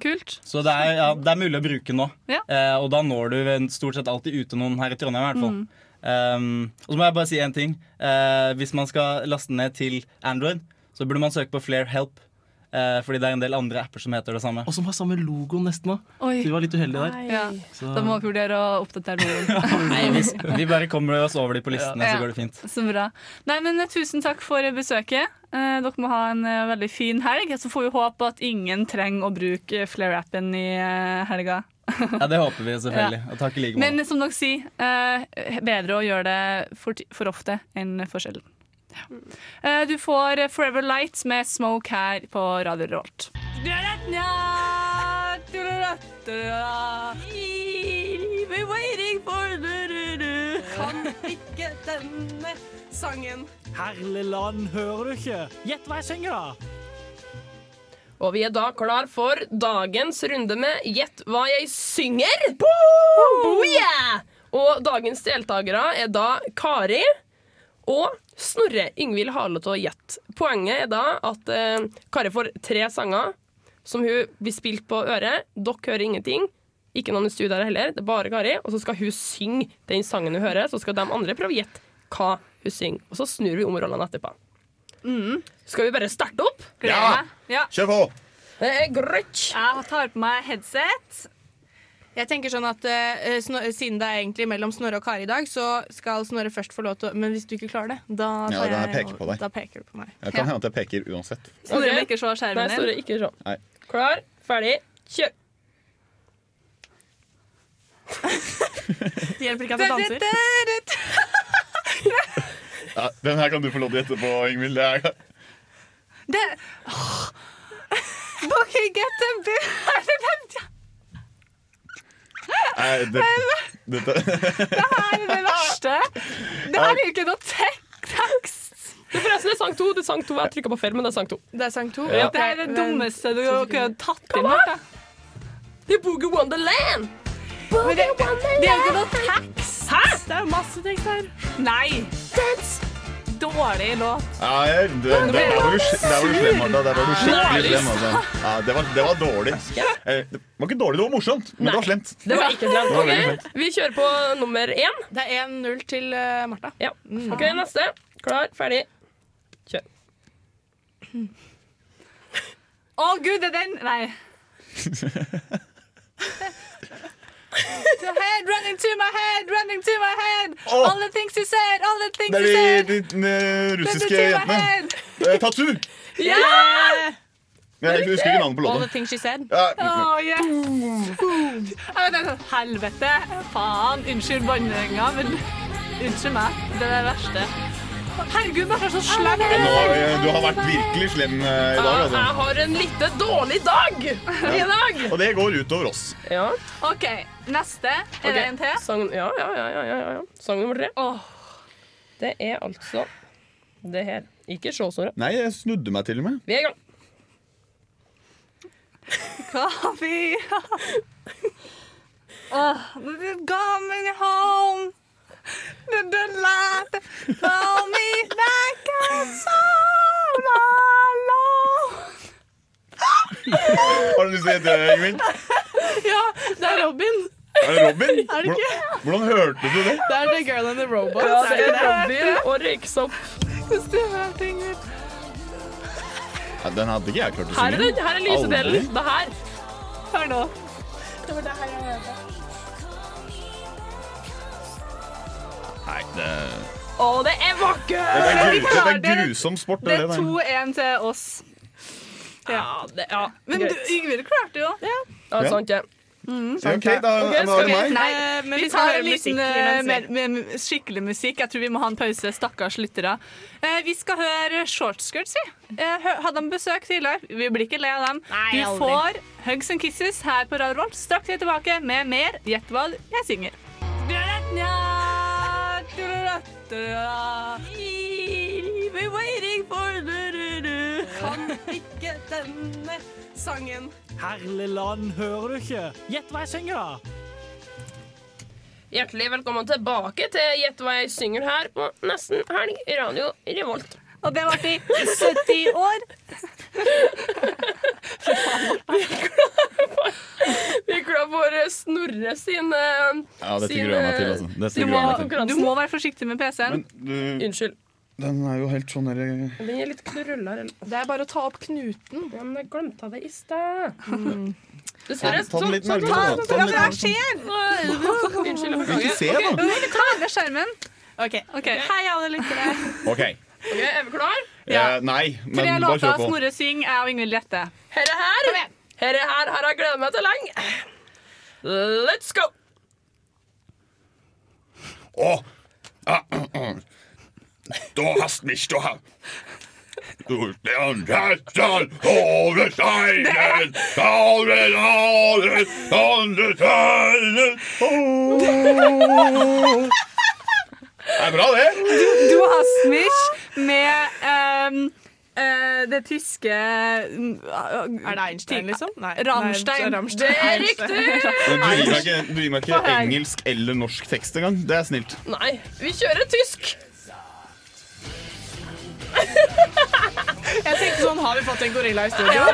Kult. Så det er, ja, det er mulig å bruke nå. Ja. Eh, og da når du stort sett alltid ute noen her i Trondheim. i hvert fall. Mm. Um, og så må jeg bare si en ting. Uh, hvis man skal laste ned til Android, så burde man søke på Flare Help. Uh, fordi det er en del andre apper som heter det samme. Og som har samme logo nesten òg. Så vi var litt uheldige der. Ja. Så- Da må vi vurdere å oppdatere logoen. [LAUGHS] Nei, vi, vi bare kommer oss over de på listene, Ja. så går det fint. Så bra. Nei, men eh, Tusen takk for besøket. Uh, dere må ha en veldig fin helg. Så får vi håpe at ingen trenger å bruke Flare-appen i eh, helga. Ja, Det håper vi selvfølgelig. Og takk i like måte. Men som dere sier, eh, bedre å gjøre det for, for ofte enn for sjelden. Ja. Eh, du får Forever Light med Smoke her på Radio Revolt. Kan ikke denne sangen. Herlig land, hører du ikke? Gjett hva jeg synger, da! Og vi er da klar for dagens runde med Gjett hva jeg synger. Booyah! Og dagens deltakere er da Kari og Snorre Yngvild Harlot og Gjett. Poenget er da at eh, Kari får tre sanger som hun blir spilt på øret. Dere hører ingenting. Ikke noen i studio her heller. Det er bare Kari. Og så skal hun synge den sangen hun hører, så skal de andre prøve å gjette hva hun synger. Og så snur vi om rollene etterpå. Skal vi bare starte opp? Ja. Ja. Kjør på! Det er greit. Jeg tar på meg headset. Jeg tenker sånn at uh, Siden det er egentlig mellom Snorre og Kari i dag, så skal Snorre først få lov til å Men hvis du ikke klarer det, da, Ja, da jeg, peker på deg. da peker du på meg. Jeg kan hende at jeg peker uansett. Snorre vil ikke se skjermen Nei, din. Snorre, ikke se. Nei. Klar, ferdig, kjør. [LAUGHS] Det hjelper ikke at jeg danser. [LAUGHS] [LAUGHS] Ja, den her kan du få lov til å gjette på, Ingvild. Det er Det Dere get a bit Nei, det, dette Det her er det verste. Det her er jo ikke noe tek- tekst. Det er forresten det er sang to. Det er sang to. Jeg trykka på feil, men det er sang to. Det er sang to. Ja. Det er det dummeste du kunne tatt inn. Martha. Det er Boogie Wonderland. Men det, det er jo ikke noe tekst. Hæ? Det er jo masse tekst her. Nei. Dårlig låt. Ja, der var du, der var du slem, Martha. Der var du skikkelig slem. Altså. Ja, det, var, det var dårlig. Eh, Det var ikke dårlig, det var morsomt, men det var slemt. Det var ikke slemt. Det var veldig Ok, slemt. Vi kjører på nummer én. Det er 1-0 til Marta. Martha. Ja. Ok, neste. Klar, ferdig, kjør. Å gud, det er den Nei. [LAUGHS] [LAUGHS] To head, running to my head, running to my head. Oh. All the things you said, all the things you er said. Det de, de russiske jentene. Eh, Tattoo! Ja! Jeg husker ikke navnet på All the låta. things she said. Ja, Oh, yes. Ikke, Helvete. Faen. Unnskyld banninga, men unnskyld meg. Det er det verste. Herregud, Martha, så slem Ja, nå, du har vært virkelig slem eh, i dag, Jeg altså. har en litt dårlig dag i dag. Og det går utover oss. Ja. OK, neste. Er det en til? Sang, ja, ja, ja, ja, ja, ja. Sang nummer tre. Det er altså det her. Ikke se, Snorre. Nei, jeg snudde meg til og med. Vi er i gang. Coffee. Oh, we're coming home. The delight call me back outside alone. Har du lyst til å gjette, Ingvild? Ja, det er Robin. Er det Robin? Er det ikke? Hvordan, hvordan hørte du det? Det er The Girl and the Robot. Ja, det er Robin og røyksopp. Hvis du hørte Ingvild. Ja, den hadde ikke jeg klart å synge. Her er, det, her er lysedelen. Det her. Hør nå. Det var det her jeg hørte. Nei, det, Å, det er vakkert! det, er, gru, det er grusom sport. Det Det er er det. 2-1 til oss. Ja, det, ja Men du. Yngvild klarte jo. Ja, Ja. sant, ja. Ja, OK, da er det meg. Nei, Eh, men vi tar en liten eh, med, med, skikkelig musikk. Jeg tror vi må ha en pause, stakkars lyttere. Eh, vi skal høre Shortskirts, vi. Eh, hadde de besøk tidligere? Vi blir ikke lei av dem. Nei, du får Hugs and Kisses her på Radio. Straks er jeg tilbake med mer Gjett hva jeg synger. Waiting for Kan ikke denne sangen. Herlig land, hører du ikke? Gjett hva jeg synger, da! Hjertelig velkommen tilbake til Gjett hva jeg synger her på Nesten helg Radio Revolt. Og det varte i 70 år. Vi er glad for Snorre sine eh, Ja, dette sine gruer jeg meg til. eh, Altså. Dette Du gruer må, jeg meg til. du må være forsiktig med PC-en. Men du, Unnskyld. den er jo helt sånn der Den er litt krøllere. Det er bare å ta opp knuten. Ja, men jeg glemte det i sted. Mm. Dessverre. Ta den litt så- så- nærmere, da. Ta Hva skjer? Unnskyld. jeg Vil ikke se, da. Vi tar av skjermen. OK. okay. Hei, alle lyttere. OK. Ok, Er vi klar? Eh, nei, Tre men bare låter kjør på. Snorre synger, jeg og Ingvild gjetter. Herre her, herre her har jeg gledet meg til lenge. Let's go! Åh. Ah, ah, ah. Du hast mich, du. Du den Herzen over steinen, over alle, andre steinen. [LAUGHS] Åh. Det er bra, det. Du har Smish med um, uh, det tyske Er det Einstein, liksom? Nei. Rammstein. Nei, Det er riktig! [LAUGHS] Du gir meg ikke, du gir meg ikke engelsk eller norsk tekst engang. Det er snilt. Nei, vi kjører tysk. Jeg tenkte sånn, har vi fått en gorilla i studio? [LAUGHS]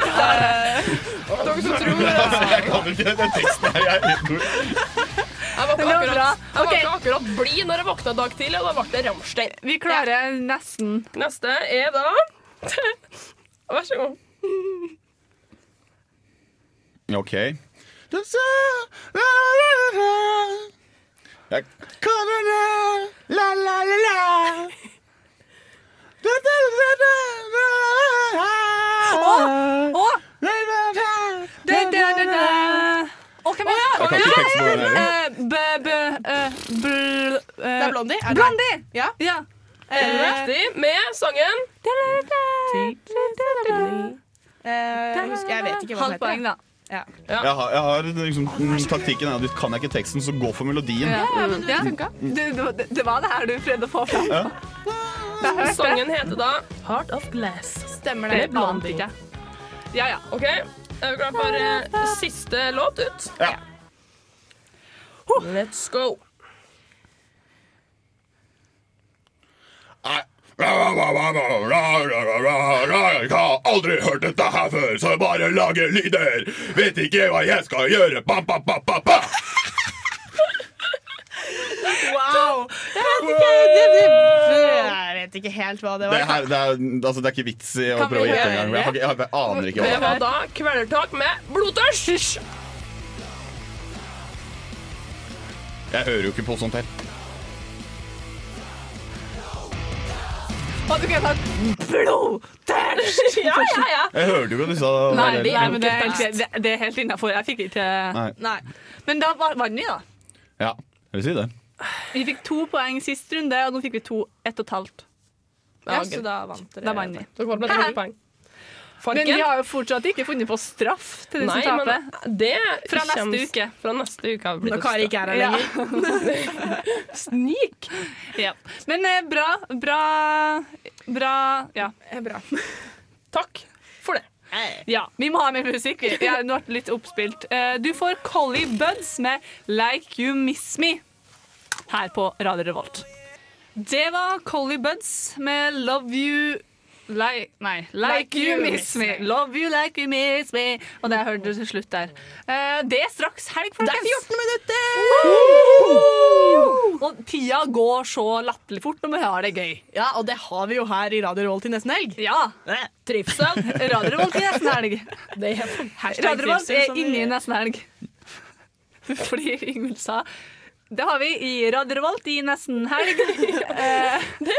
Eh, Dere som tror det. jeg kan ikke den teksten her. Jeg er helt. Jeg var ikke akkurat, bra. jeg var ikke akkurat blid når jeg våkna dag tidlig, og da ble det Rammstein. Vi klarer nesten. Neste er da Vær så god. OK. Jeg la, la, la, la. Det, det, det, det. Å, er kan. Eh, eh, bl- eh, Det er Blondie. Er det- Blondie! Ja. Ja. Riktig med sangen? Jeg vet ikke hva den heter. da. Ja. Jeg har, jeg har liksom, mm, Taktikken er at kan jeg ikke teksten, så gå for melodien. Ja, men det var det her du prøvde å få fram. Ja. Sangen heter da Heart of Glass. Stemmer Det det. Blondie. ikke. Ja, ja. OK, er vi klare for eh, siste låt ut? Ja. Let's go. Jeg har aldri hørt dette her før, så jeg bare lager lyder. Vet ikke hva jeg skal gjøre. Ba, ba, ba, ba, ba. Wow! Jeg vet ikke, det, det, jeg vet ikke helt hva det Det, var. her, det, er, altså, det er ikke vits i å Kan prøve å gjette engang. Jeg, har jeg, jeg aner ikke Det hva det var da Kvelertak med Blodtørst. Jeg hører jo ikke på sånt her. Du kunne tatt blodtørst! [LAUGHS] Ja, ja, ja. Jeg hørte jo ikke disse Nei, der- nei, det er, helt- det, det er helt innafor. Jeg fikk ikke Nei. Nei. Men da var- vant vi, da. Ja, jeg vil si det. Vi fikk to poeng sist runde, og nå fikk vi to ett og et halvt. Ja, så da vant dere. Da vant vi. Dere var med to poeng. Men vi har jo fortsatt ikke funnet på straff til de Nei, som taper. det Fra neste uke. Fra neste uke har vi blitt Når Kari ikke er her Ja. lenger. [LAUGHS] Snik! Ja. Men eh, bra, bra Bra Ja. Bra. Takk. Ja, Vi må ha mer musikk. vi. Jeg har vært litt oppspilt. Eh, Du får Collie Buds med 'Like You Miss Me' her på Radio Revolt. Det var Collie Buds med 'Love You Like, nei, like, you, miss me. Love you like you miss me. Og det hørte du til slutt der. Uh, det er straks helg, folkens. Det er 14 minutter! Og tida går så latterlig fort når vi har det gøy. Ja, og det har vi jo her i Radio Revolt til nesten helg. Ja. Trivsel. Radio Revolt i nesten helg. Det er Hashtag Radio Revolt er som vi- inne i nesten helg. Fordi Ingvild sa det har vi i Radio Revolt i nesten helg. det,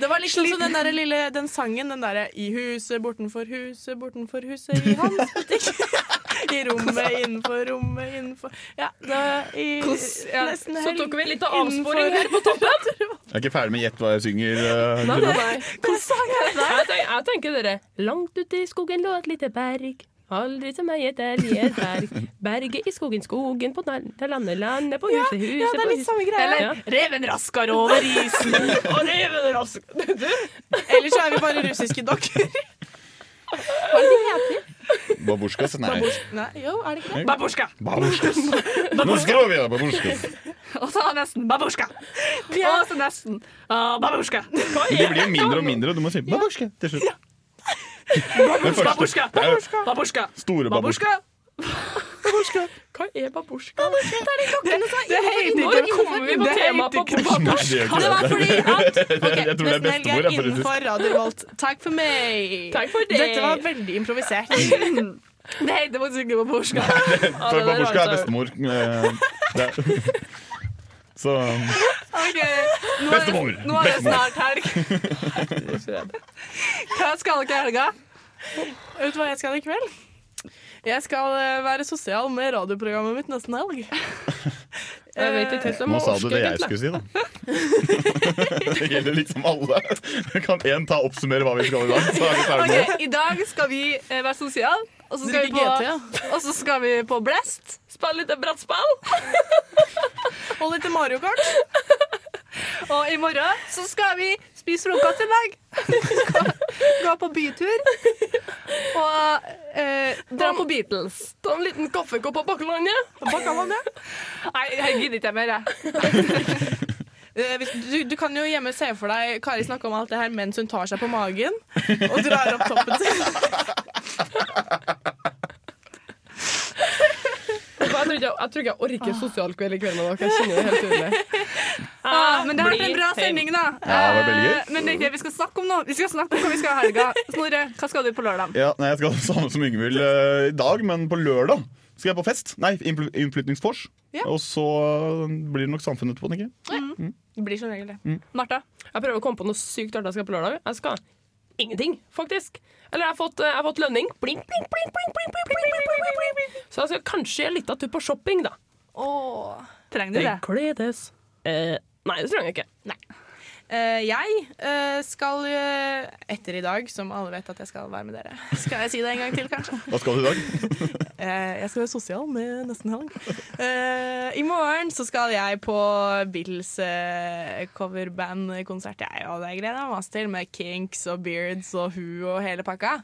Det var liksom som den, der lille, den sangen, den derre I huset bortenfor huset, bortenfor huset, i hans butikk. [LAUGHS] I rommet, innenfor rommet, innenfor Ja, det i ja, nesten Så tok vi litt av avsporing her på toppen. [LAUGHS] Jeg er ikke ferdig med gjett hva jeg synger. Uh, Nei, nei, nei. Hvilken sang det? Jeg tenker, jeg tenker dere Langt ute i skogen lå et lite berg. Aldri mye der i et berg. Berget i skogen, skogen på landet, landet på huset, huset ja, det er litt samme greie. Eller, ja. reven raskar over isen. [LAUGHS] Og reven rask. [LAUGHS] Ellers så er vi bare russiske dokker. Hva er det de heter? Babusjkas? Nei. Nei, jo, er det ikke det? Babusjka. Babusjkas. [LAUGHS] Nå skriver vi det, babusjkas. Og så nesten babusjka. Og så nesten ah, babusjka. Men de blir jo mindre og mindre, og du må si babusjka til slutt. Babusjka. er Babusjka. Store babusjka. Babusjka. Hva er babusjka? Det, det heter Nå ikke kommer vi på det temaet ikke det var fordi at [LAUGHS] Jeg tror det er bestemor. er innenfor Radio Volt. Takk for meg. Takk for deg. Dette var veldig improvisert. [LAUGHS] Det heter faktisk ikke babusjka. Babusjka er altså- bestemor. [LAUGHS] Er- Så Ok, Nå er, Bestemor. det, nå er det snart helg. [LAUGHS] Hva skal dere i helga? Vet du hva jeg skal i kveld? Jeg skal eh, være sosial med radioprogrammet mitt nesten helg. [LAUGHS] Jeg vet ikke helt om Nå sa du det jeg skulle si, da. [LAUGHS] Det gjelder liksom alle. Kan én ta oppsummere hva vi skal i dag? Så er vi ferdige Ok. I dag skal vi eh, være sosiale, og så skal, vi på, GT, ja. og så skal vi på Blast. Spille litt brettspill. [LAUGHS] Og litt Mario Kart. Og i morgen så skal vi spise frokost i dag. [LAUGHS] Gå på bytur. Og eh, dra på Beatles. Ta en liten kaffekopp på Bakkelandet. Nei, jeg gidder ikke mer, jeg. [LAUGHS] Eh, du, du kan jo hjemme se for deg Kari snakke om alt det her mens hun tar seg på magen og drar opp toppen sin. Jeg tror ikke jeg, tror ikke jeg orker sosial kveld i kveld med dere. Jeg kjenner det helt tydelig. Ah, men det har vært en bra sending, da. Ja, det var veldig gøy. Eh, Men det er ikke det vi skal snakke om nå. Vi skal snakke om hva vi skal ha i helga. Snorre, hva skal du på lørdag? Ja, nei, Jeg skal ha det samme som Yngvild eh, i dag, men på lørdag skal jeg på fest? Nei, innflytningsfors. Ja. Og så blir det nok samfunnet etterpå, tenker jeg. Mm. mm. Det blir som regel det. Mm. Martha, jeg prøver å komme på noe sykt artig jeg skal på lørdag. Jeg skal ingenting, faktisk. Eller jeg har fått, jeg har fått lønning. Blink, blink, blink, blink, Så jeg skal kanskje gjøre litt av tur på shopping, da. Åh. Trenger du det? Det gledes. Eh, nei, det trenger jeg ikke. Nei. Eh, jeg eh, skal eh, etter i dag, som alle vet at jeg skal være med dere. Skal jeg si det en gang til, kanskje? Hva skal du i dag? [LAUGHS] Eh, jeg skal være sosial med nesten helg. Eh, I morgen så skal jeg på eh, coverbandkonsert, jeg, og det gleder jeg meg til, med Kinks og Beards og Who og hele pakka.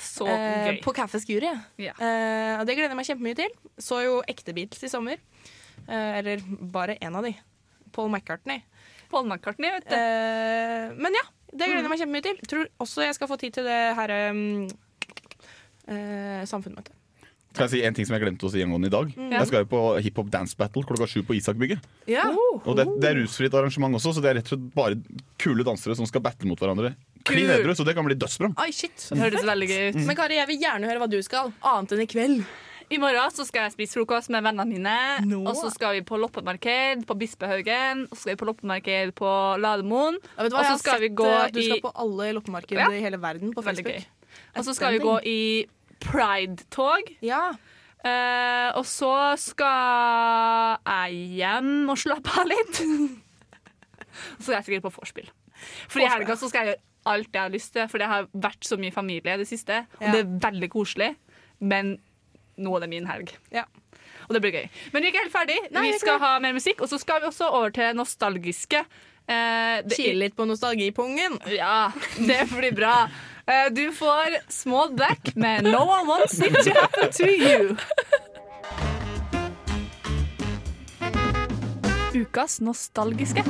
Så gøy. på Kaffe Skuri. Ja. Eh, og det gleder jeg meg kjempemye til. Så jo ekte Beatles i sommer. Eh, eller bare én av de. Paul McCartney. Paul McCartney, vet du. Eh, men ja, det gleder jeg meg kjempemye til. Tror også jeg skal få tid til det her um, eh, samfunnsmøtet. Skal jeg si en ting som jeg glemte å si angående i dag? Mm. Jeg skal jo på hiphop dance battle klokka sju på Isakbygget. Ja. Og det, det er rusfritt arrangement også, så det er rett og slett bare kule dansere som skal battle mot hverandre. Klin edru, så det kan bli dødsbra. Oi, shit. Det høres veldig gøy ut. Men Kari, jeg vil gjerne høre hva du skal, annet enn i kveld. I morgen så skal jeg spise frokost med vennene mine. Og så skal vi på loppemarked på Bispehaugen. Og så skal vi på loppemarked på Lademoen. Ja, og så skal vi gå i at du i skal på alle loppemarked Ja. i hele verden på Facebook. Og så skal vi gå i Pride-tog. Ja. Uh, og så skal jeg hjem og slappe av litt. [LAUGHS] så skal jeg sikkert på vorspiel. For i helga så skal jeg gjøre alt jeg har lyst til, for det har vært så mye familie i det siste. Og Ja. det er veldig koselig, men nå er det min helg. Ja. Og det blir gøy. Men vi er ikke helt ferdig. Nei, vi skal ha mer musikk, og så skal vi også over til nostalgiske. Eh, Chille litt på nostalgipungen. Ja, det blir bra. Eh, du får Small Black med No One Wants It To Happen To You. Ukas nostalgiske.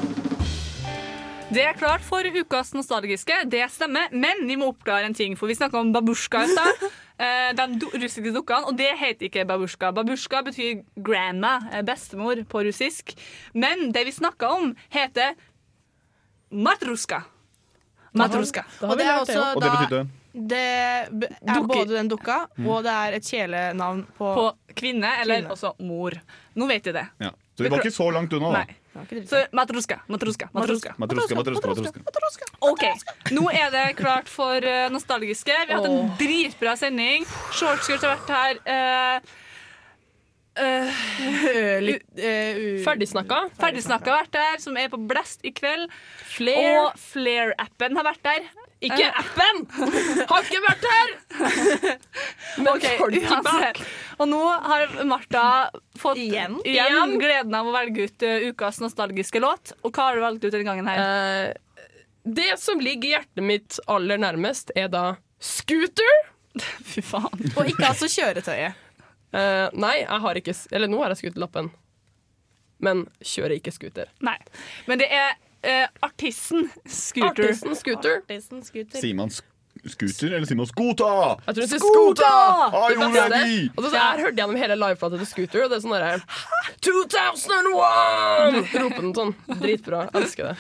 Det er klart for ukas nostalgiske, det stemmer, men vi må oppklare en ting. For vi snakka om babusjka i stad. Eh, De russiske dukkene, og det heter ikke babusjka. Babusjka betyr grandma, eh, bestemor på russisk. Men det vi snakka om, heter matruska. Matruska. Og det er også Og det betydde Det er Dukker. både den dukka, Mm. og det er et kjælenavn på, På kvinne, eller Kvinne. også mor. Nå vet jeg det. ja. Så vi var ikke så langt unna, da. Nei. Så matruska, matruska, matruska. Matruska, matruska, matruska. OK, nå er det klart for eh, nostalgiske. Vi har hatt en dritbra sending. Shortskirts har vært her. eh, eh, [LAUGHS] litt uh, Ferdigsnakka. Ferdigsnakka har vært der, som er på Blast i kveld. Flair. Og Flair-appen har vært der. Ikke uh. appen! Har ikke vært her! [LAUGHS] Men okay, folk uansett. tilbake. Og nå har Martha fått Igjen? igjen gleden av å velge ut eh, ukas nostalgiske låt. Og hva har du valgt ut denne gangen her? Uh, det som ligger hjertet mitt aller nærmest, er da scooter. [LAUGHS] Fy faen. Og ikke altså kjøretøyet. Uh, nei, jeg har ikke Eller nå har jeg scooterlappen. Men kjører ikke scooter. Nei. Men det er eh, artisten Scooter. Artisten scooter. Artisten scooter. Sier man sk scooter, eller sier man skota? Jeg tror du sier skuta! Raggi! Og så Jeg hørte hørt gjennom hele liveplata til Scooter, og det er sånn derre 2001! [LAUGHS] Roper den sånn. Dritbra. Elsker det.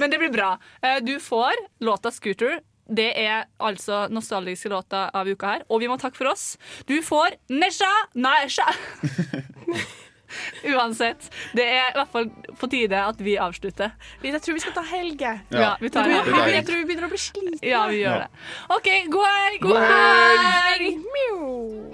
Men det blir bra. Eh, Du får låta Scooter. Det er altså nostalgiske låta av uka her. Og vi må takke for oss. Du får Nesha Nesha. [LAUGHS] [LAUGHS] Uansett. Det er i hvert fall på tide at vi avslutter. Jeg tror vi skal ta helge. jeg. Ja, vi tar Det blir- helg. Det er Jeg tror vi begynner å bli slitne. Ja, vi gjør Ja. det. OK, god helg! God helg! helg!